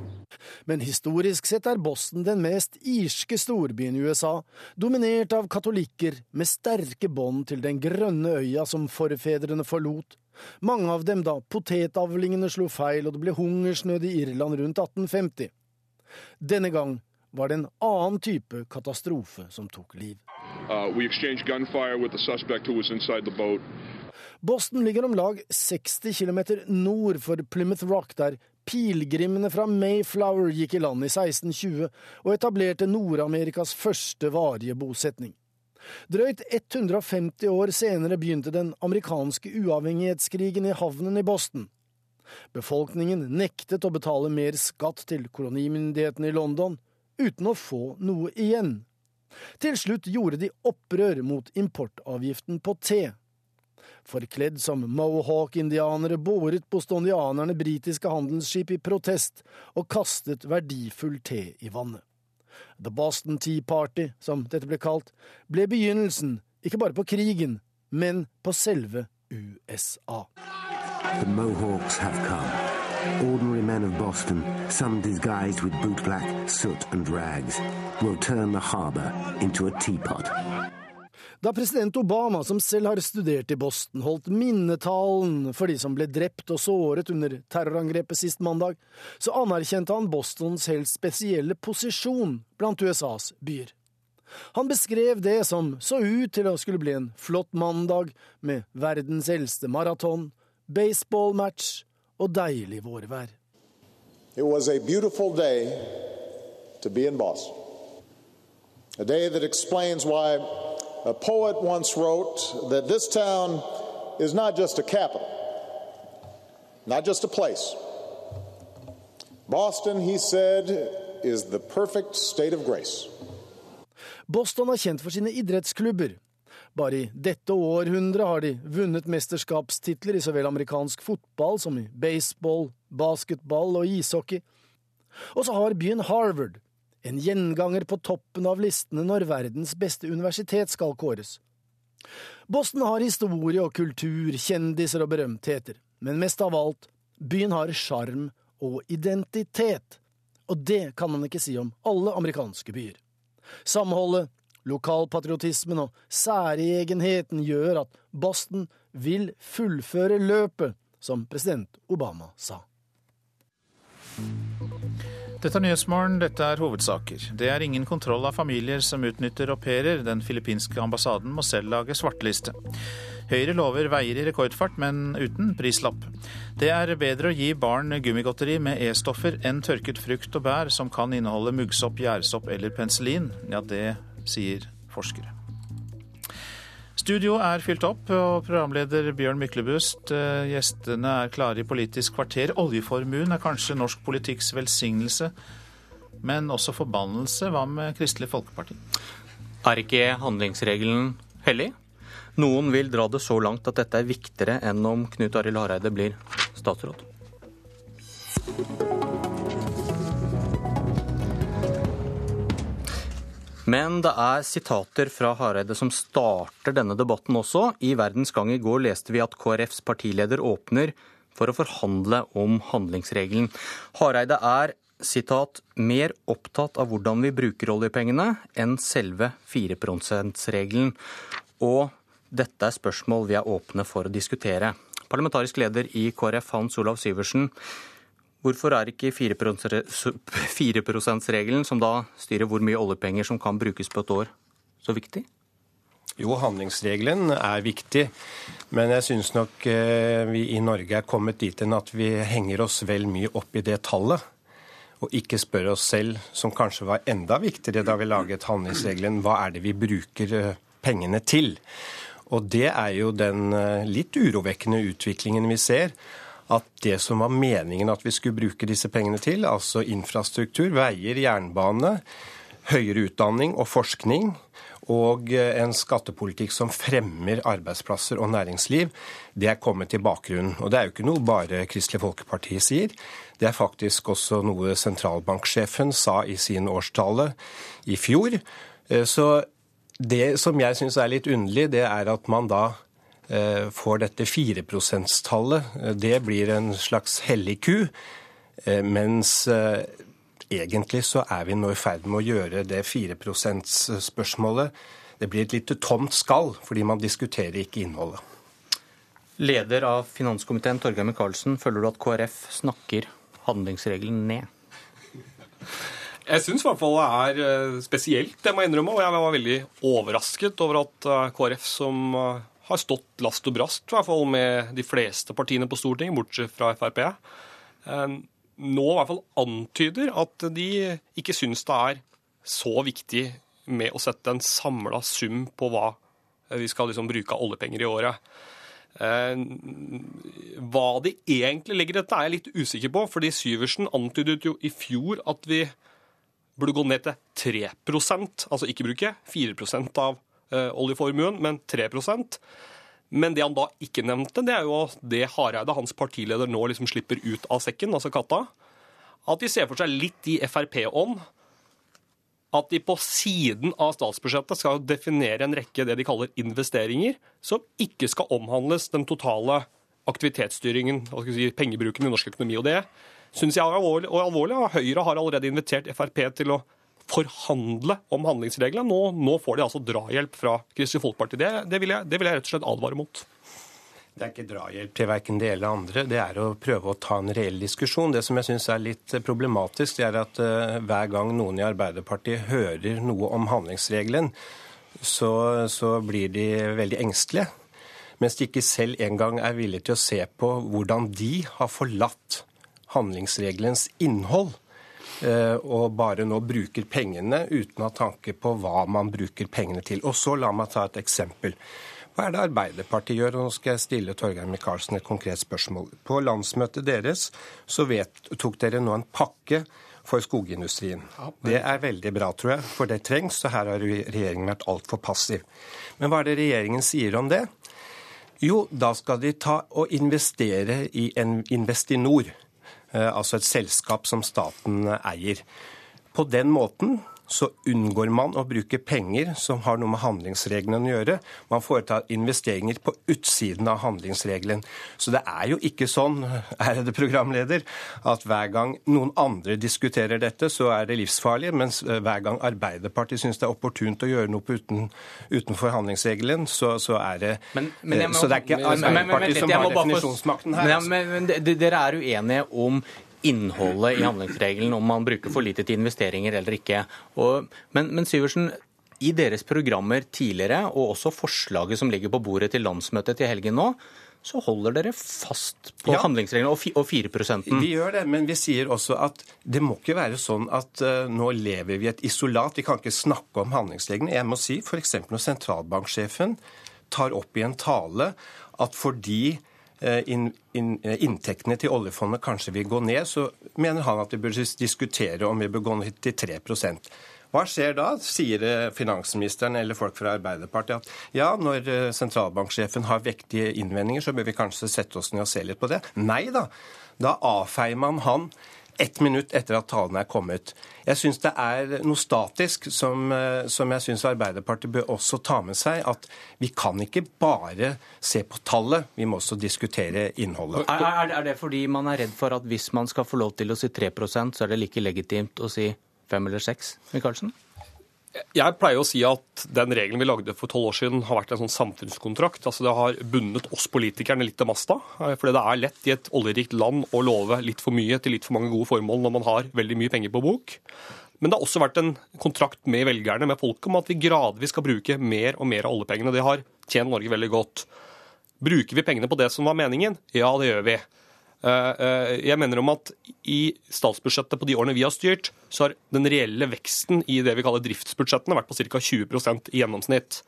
Men historisk sett er Boston den mest irske storbyen i USA, dominert av katolikker med sterke bånd til den grønne øya som forfedrene forlot, mange av dem da potetavlingene slo feil og det ble hungersnød i Irland rundt 1850. Denne gang var det en annen type katastrofe som tok liv. Uh, Boston ligger om lag 60 km nord for Plymouth Rock, der pilegrimene fra Mayflower gikk i land i 1620 og etablerte Nord-Amerikas første varige bosetning. Drøyt 150 år senere begynte den amerikanske uavhengighetskrigen i havnen i Boston. Befolkningen nektet å betale mer skatt til kolonimyndighetene i London, uten å få noe igjen. Til slutt gjorde de opprør mot importavgiften på te. Forkledd som mohawk-indianere båret bostonianerne britiske handelsskip i protest og kastet verdifull te i vannet. The Boston Tea Party, som dette ble kalt, ble begynnelsen ikke bare på krigen, men på selve USA. The Mohawks have come. Ordinary men of Boston, some disguised with bootblack, soot and rags, will turn the harbor into a teapot. Da president Obama, som selv har studert i Boston, holdt minnetalen for de som ble drept og såret under terrorangrepet sist mandag, så anerkjente han Bostons helt spesielle posisjon blant USAs byer. Han beskrev det som så ut til å skulle bli en flott mandag med verdens eldste maraton, baseballmatch og deilig vårvær. It was a beautiful day to be in Boston. A day that explains why A poet once wrote that this town is not just a capital, not just a place. Boston, he said, is the perfect state of grace. Boston er kjent for sine idrettsklubber. Bare i dette århundret har de vunnet mesterskapstitler i så vel amerikansk fotball som i baseball, basketball og ishockey. Og så har byen Harvard, en gjenganger på toppen av listene når verdens beste universitet skal kåres. Boston har historie og kultur, kjendiser og berømtheter, men mest av alt, byen har sjarm og identitet. Og det kan man ikke si om alle amerikanske byer. Samholdet, lokalpatriotismen og særegenheten gjør at Boston vil fullføre løpet, som president Obama sa. Dette er Nyhetsmorgen, dette er hovedsaker. Det er ingen kontroll av familier som utnytter au pairer. Den filippinske ambassaden må selv lage svarteliste. Høyre lover veier i rekordfart, men uten prislapp. Det er bedre å gi barn gummigodteri med E-stoffer enn tørket frukt og bær som kan inneholde muggsopp, gjærsopp eller penicillin. Ja, det sier forskere. Studio er fylt opp, og programleder Bjørn Myklebust. eh, Gjestene er klare i Politisk kvarter. Oljeformuen er kanskje norsk politikks velsignelse, men også forbannelse. Hva med Kristelig Folkeparti? Er ikke handlingsregelen hellig? Noen vil dra det så langt at dette er viktigere enn om Knut Arild Hareide blir statsråd. Men det er sitater fra Hareide som starter denne debatten også. I Verdens Gang i går leste vi at KrFs partileder åpner for å forhandle om handlingsregelen. Hareide er sitat, mer opptatt av hvordan vi bruker oljepengene enn selve 4 %-regelen. Og dette er spørsmål vi er åpne for å diskutere. Parlamentarisk leder i KrF, Hans Olav Syversen. Hvorfor er ikke 4 %-regelen, som da styrer hvor mye oljepenger som kan brukes på et år, så viktig? Jo, handlingsregelen er viktig, men jeg syns nok eh, vi i Norge er kommet dit hen at vi henger oss vel mye opp i det tallet. Og ikke spør oss selv, som kanskje var enda viktigere da vi laget handlingsregelen, hva er det vi bruker eh, pengene til? Og det er jo den eh, litt urovekkende utviklingen vi ser at det som var meningen at vi skulle bruke disse pengene til, altså infrastruktur, veier, jernbane, høyere utdanning og forskning, og en skattepolitikk som fremmer arbeidsplasser og næringsliv, det er kommet i bakgrunnen. Og det er jo ikke noe bare Kristelig Folkeparti sier. Det er faktisk også noe sentralbanksjefen sa i sin årstale i fjor. Så det som jeg syns er litt underlig, det er at man da Eh, får dette 4 %-tallet. Eh, det blir en slags hellig ku. Eh, mens egentlig så er vi nå i ferd med å gjøre det 4 %-spørsmålet Det blir et lite tomt skall, fordi man diskuterer ikke innholdet. Leder av finanskomiteen, Torgeir Micaelsen, føler du at KrF snakker handlingsregelen ned? Jeg syns i hvert fall det er eh, spesielt, det må jeg innrømme. Og jeg var veldig overrasket over at eh, KrF, som eh, har stått last og brast i hvert fall med de fleste partiene på Stortinget, bortsett fra Frp, nå i hvert fall antyder at de ikke syns det er så viktig med å sette en samla sum på hva vi skal liksom bruke av oljepenger i året. Hva de egentlig legger i dette, er jeg litt usikker på. fordi Syversen antydet jo i fjor at vi burde gå ned til 3% altså ikke bruke 4 av eh, oljeformuen, men 3% Men det han da ikke nevnte, det er jo det Hareide, hans partileder, nå liksom slipper ut av sekken, altså katta. At de ser for seg litt i Frp-ånd. At de på siden av statsbudsjettet skal definere en rekke det de kaller investeringer, som ikke skal omhandles den totale aktivitetsstyringen, si, pengebruken i norsk økonomi. Og det syns jeg er alvorlig. Og. Høyre har allerede invitert Frp til å forhandle om handlingsreglene. Nå, nå får de altså drahjelp fra Kristelig Folkeparti. Det, det, vil jeg, det vil jeg rett og slett advare mot. Det er ikke drahjelp til verken det eller andre. Det er å prøve å ta en reell diskusjon. Det som jeg syns er litt problematisk, det er at uh, hver gang noen i Arbeiderpartiet hører noe om handlingsregelen, så, så blir de veldig engstelige. Mens de ikke selv engang er villige til å se på hvordan de har forlatt handlingsregelens innhold. Uh, og bare nå bruker pengene uten å ha tanke på hva man bruker pengene til. Og så la meg ta et eksempel. Hva er det Arbeiderpartiet gjør? Og nå skal jeg stille Torgeir Micaelsen et konkret spørsmål. På landsmøtet deres så vet, tok dere nå en pakke for skogindustrien. Det er veldig bra, tror jeg, for det trengs, og her har regjeringen vært altfor passiv. Men hva er det regjeringen sier om det? Jo, da skal de ta og investere i en Investinor, altså et selskap som staten eier. På den måten så unngår man å bruke penger som har noe med handlingsregelen å gjøre. Man foretar investeringer på utsiden av handlingsregelen. Så det er jo ikke sånn, ærede programleder, at hver gang noen andre diskuterer dette, så er det livsfarlig, mens eh, hver gang Arbeiderpartiet syns det er opportunt å gjøre noe uten, utenfor handlingsregelen, så, så, er det men, men må, Så det er ikke Arbeiderpartiet som har definisjonsmakten her. Men, men, men dere er uenige om innholdet i handlingsregelen, om man bruker for lite til investeringer eller ikke. Og, men, men Syversen, i deres programmer tidligere, og også forslaget som ligger på bordet til landsmøtet til helgen nå, så holder dere fast på ja. handlingsreglene og 4% Vi gjør det, men vi sier også at det må ikke være sånn at uh, nå lever vi i et isolat. Vi kan ikke snakke om handlingsreglene. Jeg må si f.eks. når sentralbanksjefen tar opp i en tale at fordi in, in, eh, inntektene til oljefondet kanskje vil gå ned, så mener han at vi bør diskutere om vi bør gå ned til 3 hva skjer da, sier eh, finansministeren eller folk fra Arbeiderpartiet at ja, når sentralbanksjefen har vektige innvendinger, så bør vi kanskje sette oss ned og se litt på det. Nei da. Da avfeier man han ett minutt etter at talen er kommet. Jeg syns det er noe statisk som, eh, som jeg syns Arbeiderpartiet bør også ta med seg. At vi kan ikke bare se på tallet, vi må også diskutere innholdet. Er, er det fordi man er redd for at hvis man skal få lov til å si 3% så er det like legitimt å si 5 eller 6, Michaelsen? Jeg pleier å si at den regelen vi lagde for tolv år siden, har vært en sånn samfunnskontrakt. Altså Det har bundet oss politikerne litt til masta. For fordi det er lett i et oljerikt land å love litt for mye til litt for mange gode formål når man har veldig mye penger på bok. Men det har også vært en kontrakt med velgerne, med folket, om at vi gradvis skal bruke mer og mer av oljepengene. Det har tjent Norge veldig godt. Bruker vi pengene på det som var meningen? Ja, det gjør vi. Eh, eh, jeg mener om at i statsbudsjettet på de årene vi har styrt, så har den reelle veksten i det vi kaller driftsbudsjettene vært på ca. 20% i gjennomsnitt.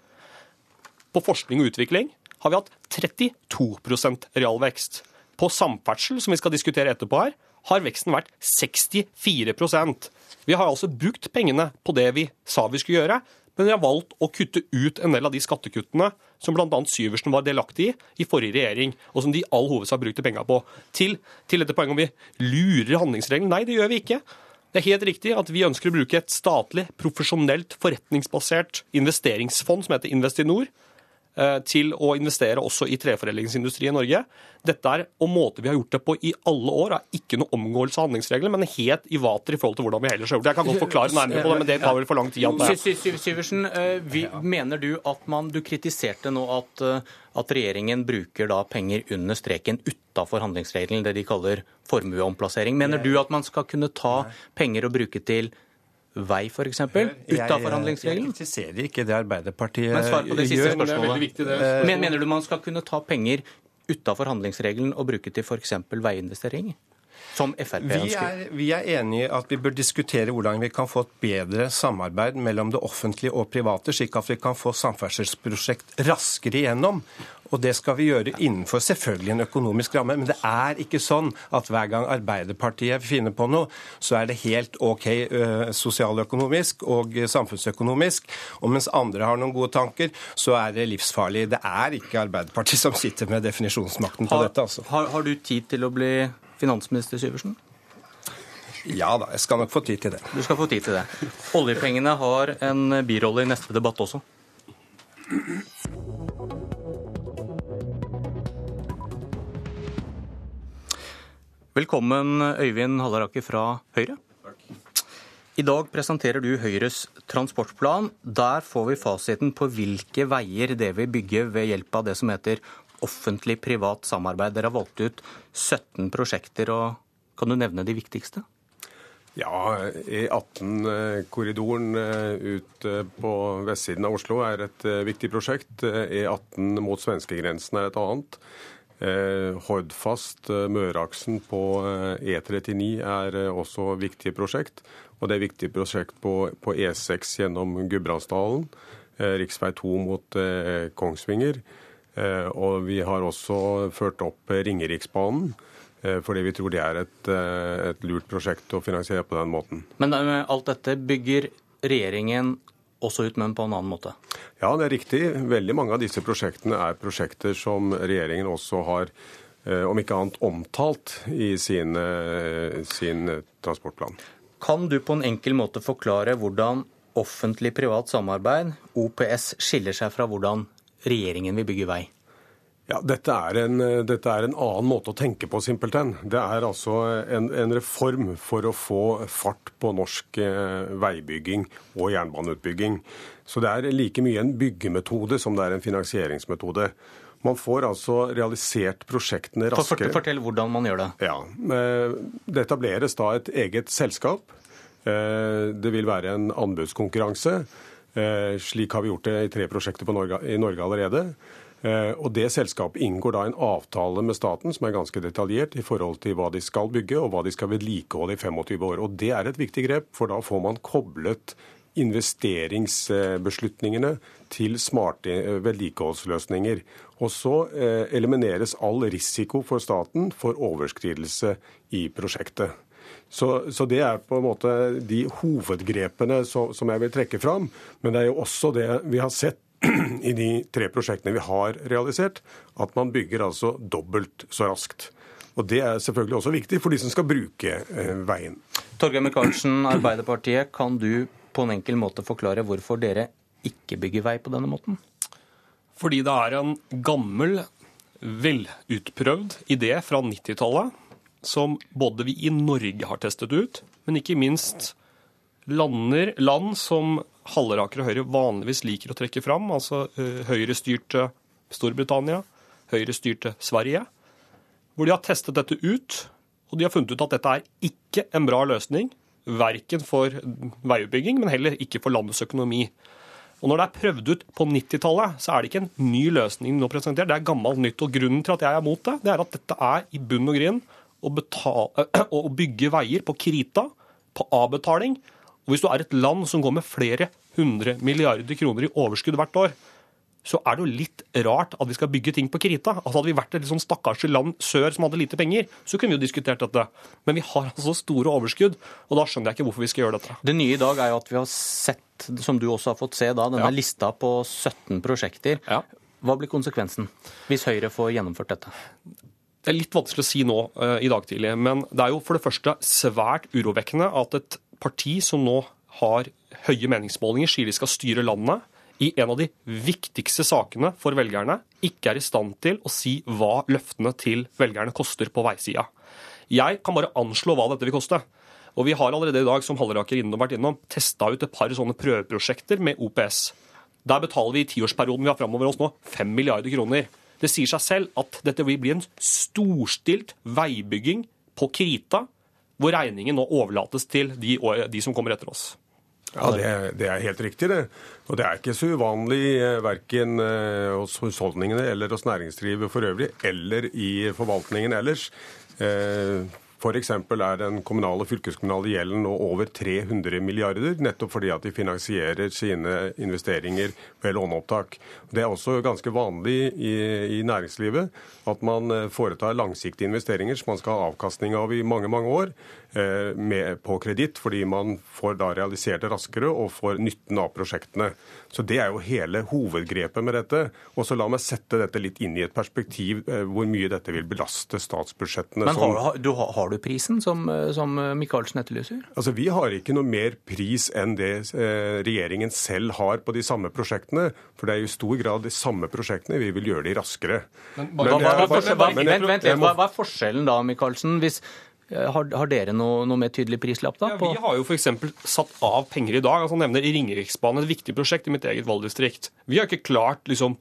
På forskning og utvikling har vi hatt 32% realvekst. På samferdsel, som vi skal diskutere etterpå her, har veksten vært 64% Vi har altså brukt pengene på det vi sa vi skulle gjøre, men vi har valgt å kutte ut en del av de skattekuttene som bl.a. Syversen var delaktig i i forrige regjering, og som de i all hovedsak brukte penger på. Til, til dette poenget om vi lurer handlingsregelen. Nei, det gjør vi ikke. Det er helt riktig at vi ønsker å bruke et statlig, profesjonelt, forretningsbasert investeringsfond som heter Investinor, til å investere også i treforedlingsindustri i Norge. Dette er og måte vi har gjort det på i alle år, er ikke noe omgåelse av handlingsregelen, men helt i vater i forhold til hvordan vi ellers har gjort det. Jeg kan godt forklare nærmere på det, men det tar vel for lang tid. Syversen, eh, mener du at man Du kritiserte nå at, eh, at regjeringen bruker da penger under streken utafor handlingsregelen, det de kaller formueomplassering. Mener du at man skal kunne ta penger og bruke til vei, f.eks., utafor handlingsregelen? Jeg kritiserer ikke det Arbeiderpartiet Men svar på det siste gjør. spørsmålet. Viktig, Men mener du man skal kunne ta penger utafor handlingsregelen og bruke til f.eks. veiinvesteringer? Som Frp ønsker. Vi er, vi er enige i at vi bør diskutere hvordan vi kan få et bedre samarbeid mellom det offentlige og private, slik at vi kan få samferdselsprosjekt raskere igjennom. Og det skal vi gjøre innenfor selvfølgelig en økonomisk ramme. Men det er ikke sånn at hver gang Arbeiderpartiet finner på noe, så er det helt OK uh, sosialøkonomisk og samfunnsøkonomisk. Og mens andre har noen gode tanker, så er det livsfarlig. Det er ikke Arbeiderpartiet som sitter med definisjonsmakten på dette. altså. Har, har du tid til å bli finansminister Syversen? Ja da, jeg skal nok få tid til det. Du skal få tid til det. Oljepengene har en birolle i neste debatt også. Velkommen, Øyvind Halleraker fra Høyre. I dag presenterer du Høyres transportplan. Der får vi fasiten på hvilke veier det vil bygge ved hjelp av det som heter offentlig-privat samarbeid. Dere har valgt ut 17 prosjekter. og Kan du nevne de viktigste? Ja, E18-korridoren eh, ut på vestsiden av Oslo er et eh, viktig prosjekt. E18 mot svenskegrensen er et annet. Eh, Hordfast, eh, Møreaksen på E39 eh, er også viktige prosjekt. Og det er viktige prosjekt på, på E6 gjennom Gudbrandsdalen. Rv. 2 mot Kongsvinger. Og vi har også ført opp Ringeriksbanen. Fordi vi tror det er et, et lurt prosjekt å finansiere på den måten. Men alt dette bygger regjeringen også ut, men på en annen måte? Ja, det er riktig. Veldig mange av disse prosjektene er prosjekter som regjeringen også har, eh, om ikke annet, omtalt i sin, sin transportplan. Kan du på en enkel måte forklare hvordan offentlig-privat samarbeid, OPS, skiller seg fra hvordan regjeringen vil bygge vei? Ja, dette er, en, dette er, en, annen måte å tenke på, simpelthen. Det er altså en, en reform for å få fart på norsk eh, veibygging og jernbaneutbygging. Så det er like mye en byggemetode som det er en finansieringsmetode. Man får altså realisert prosjektene raskere. Fortell hvordan man gjør det. Ja, eh, Det etableres da et eget selskap. Eh, det vil være en anbudskonkurranse. Slik har vi gjort det i tre prosjekter Norge, i Norge allerede. Eh, og Det selskapet inngår da en avtale med staten som er ganske detaljert i forhold til hva de skal bygge og hva de skal vedlikeholde i 25 år. Og Det er et viktig grep, for da får man koblet investeringsbeslutningene til smarte eh, vedlikeholdsløsninger. Og så eh, elimineres all risiko for staten for overskridelse i prosjektet. Så, så, det er på en måte de hovedgrepene som, som jeg vil trekke fram. Men det er jo også det vi har sett i de tre prosjektene vi har realisert, at man bygger altså dobbelt så raskt. Og Det er selvfølgelig også viktig for de som skal bruke eh, veien. Torgeir Micaelsen, Arbeiderpartiet, kan du på en enkel måte forklare hvorfor dere ikke bygger vei på denne måten? Fordi det er en gammel, velutprøvd idé fra 90-tallet som både vi i Norge har testet ut, men ikke minst lander, land som Halleraker og Høyre vanligvis liker å trekke fram, altså uh, Høyre-styrte Storbritannia, Høyre-styrte Sverige, hvor de har testet dette ut, og de har funnet ut at dette er ikke en bra løsning, verken for veiutbygging, men heller ikke for landets økonomi. Og Når det er prøvd ut på 90-tallet, så er det ikke en ny løsning de nå presenterer, det er gammelt nytt. Og Grunnen til at jeg er mot det, det er at dette er i bunn og grunn å, betale, å bygge veier på krita, på avbetaling, og Hvis du er et land som går med flere hundre milliarder kroner i overskudd hvert år, så er det jo litt rart at vi skal bygge ting på krita. Altså Hadde vi vært et litt sånn stakkars land sør som hadde lite penger, så kunne vi jo diskutert dette. Men vi har altså store overskudd, og da skjønner jeg ikke hvorfor vi skal gjøre dette. Det nye i dag er jo at vi har sett, som du også har fått se da, denne ja. lista på 17 prosjekter. Ja. Hva blir konsekvensen hvis Høyre får gjennomført dette? Det er litt vanskelig å si nå uh, i dag tidlig, men det er jo for det første svært urovekkende at et parti som nå har høye meningsmålinger, sier de skal styre landet, i en av de viktigste sakene for velgerne, ikke er i stand til å si hva løftene til velgerne koster på veisida. Jeg kan bare anslå hva dette vil koste. Og vi har allerede i dag, som Halleraker innom, vært innom, testa ut et par sånne prøveprosjekter med OPS. Der betaler vi i tiårsperioden vi har framover oss nå, 5 milliarder kroner. Det sier seg selv at dette vil bli en storstilt veibygging på krita hvor regningen nå overlates til de, de som kommer etter oss. Ja, det, det, er helt riktig, det. Og det er ikke så uvanlig eh, verken eh, hos husholdningene eller hos næringslivet for øvrig, eller i forvaltningen ellers. Eh, F.eks. er den kommunale og fylkeskommunale gjelden nå over 300 milliarder, nettopp fordi at de finansierer sine investeringer ved låneopptak. Det er også ganske vanlig i, i næringslivet at man eh, foretar langsiktige investeringer som man skal ha avkastning av i mange, mange år. Eh, med, på kreditt, fordi man får da realisert det raskere og får nytten av prosjektene. Så Det er jo hele hovedgrepet med dette. Og så La meg sette dette litt inn i et perspektiv eh, hvor mye dette vil belaste statsbudsjettene. Men har, du, har du prisen som, eh, som Micaelsen etterlyser? Altså, Vi har ikke noe mer pris enn det regjeringen selv har på de samme prosjektene. For det er i stor grad de samme prosjektene. Vi vil gjøre de raskere. Men, hva, hva, hva, vent, vent, hva, er forskjellen da, Micaelsen? Hvis, Eh, har, har dere noe, noe, mer tydelig prislapp da? Ja, vi har jo f.eks. satt av penger i dag. altså nevner Ringeriksbanen, et viktig prosjekt i mitt eget valgdistrikt. Vi har ikke klart liksom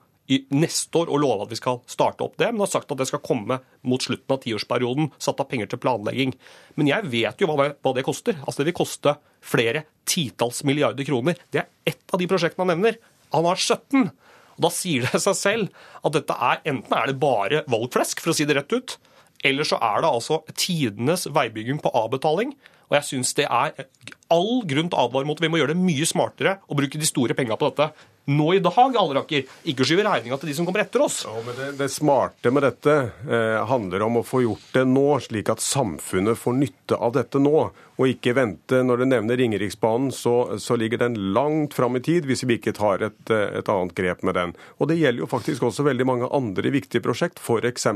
neste år å love at vi skal starte opp det, men har sagt at det skal komme mot slutten av tiårsperioden. Satt av penger til planlegging. Men jeg vet jo hva hva det koster. Altså Det vil koste flere titalls milliarder kroner. Det er ett av de prosjektene han nevner. Han har 17. Og Da sier det seg selv at dette er enten er det bare valgflesk, for å si det rett ut, eller så er det altså tidenes veibygging på avbetaling. Og jeg syns det er all grunn til å advare mot. Vi må gjøre det mye smartere og bruke de store penga på dette nå i dag, Alleraker. Ikke skyve regninga til de som kommer etter oss. Ja, det, det smarte med dette eh, handler om å få gjort det nå, slik at samfunnet får nytte av dette nå. Og ikke vente. Når du nevner Ringeriksbanen, så, så ligger den langt fram i tid hvis vi ikke tar et, eh, et, annet grep med den. Og det gjelder jo faktisk også veldig mange andre viktige prosjekt, f.eks.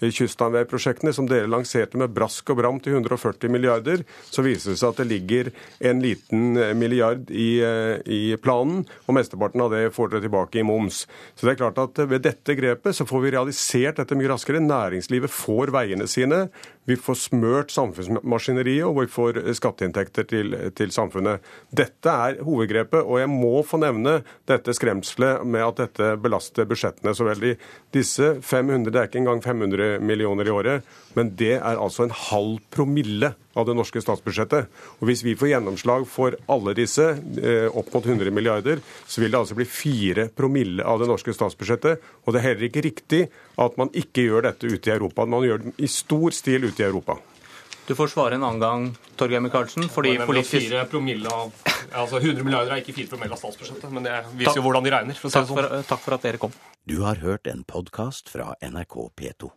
kyststamveiprosjektene som dere lanserte med brask og bram til 140 milliarder. Så viser det seg at det ligger en liten milliard i, eh, i planen, og mesteparten av det får dere tilbake i moms. Så det er klart at ved dette grepet så får vi realisert dette mye raskere. Næringslivet får veiene sine. Vi får smørt samfunnsmaskineriet, og vi får skatteinntekter til, til, samfunnet. Dette er hovedgrepet, og jeg må få nevne dette skremselet med at dette belaster budsjettene så veldig. Disse 500, Det er ikke engang 500 millioner i året, men det er altså en halv promille av det norske statsbudsjettet. Og Hvis vi får gjennomslag for alle disse, eh, opp mot 100 milliarder, så vil det altså bli fire promille av det norske statsbudsjettet. Og det er heller ikke riktig at man ikke gjør dette ute i Europa. Man gjør det i stor stil ute i Europa. Du får svare en annen gang, Torgeir Micaelsen. fordi politisk... Fire promille av, altså 100 milliarder er ikke fire promille av statsbudsjettet, men det viser jo hvordan de regner. For takk, for, sånn. takk for at dere kom. Du har hørt en podkast fra NRK P2.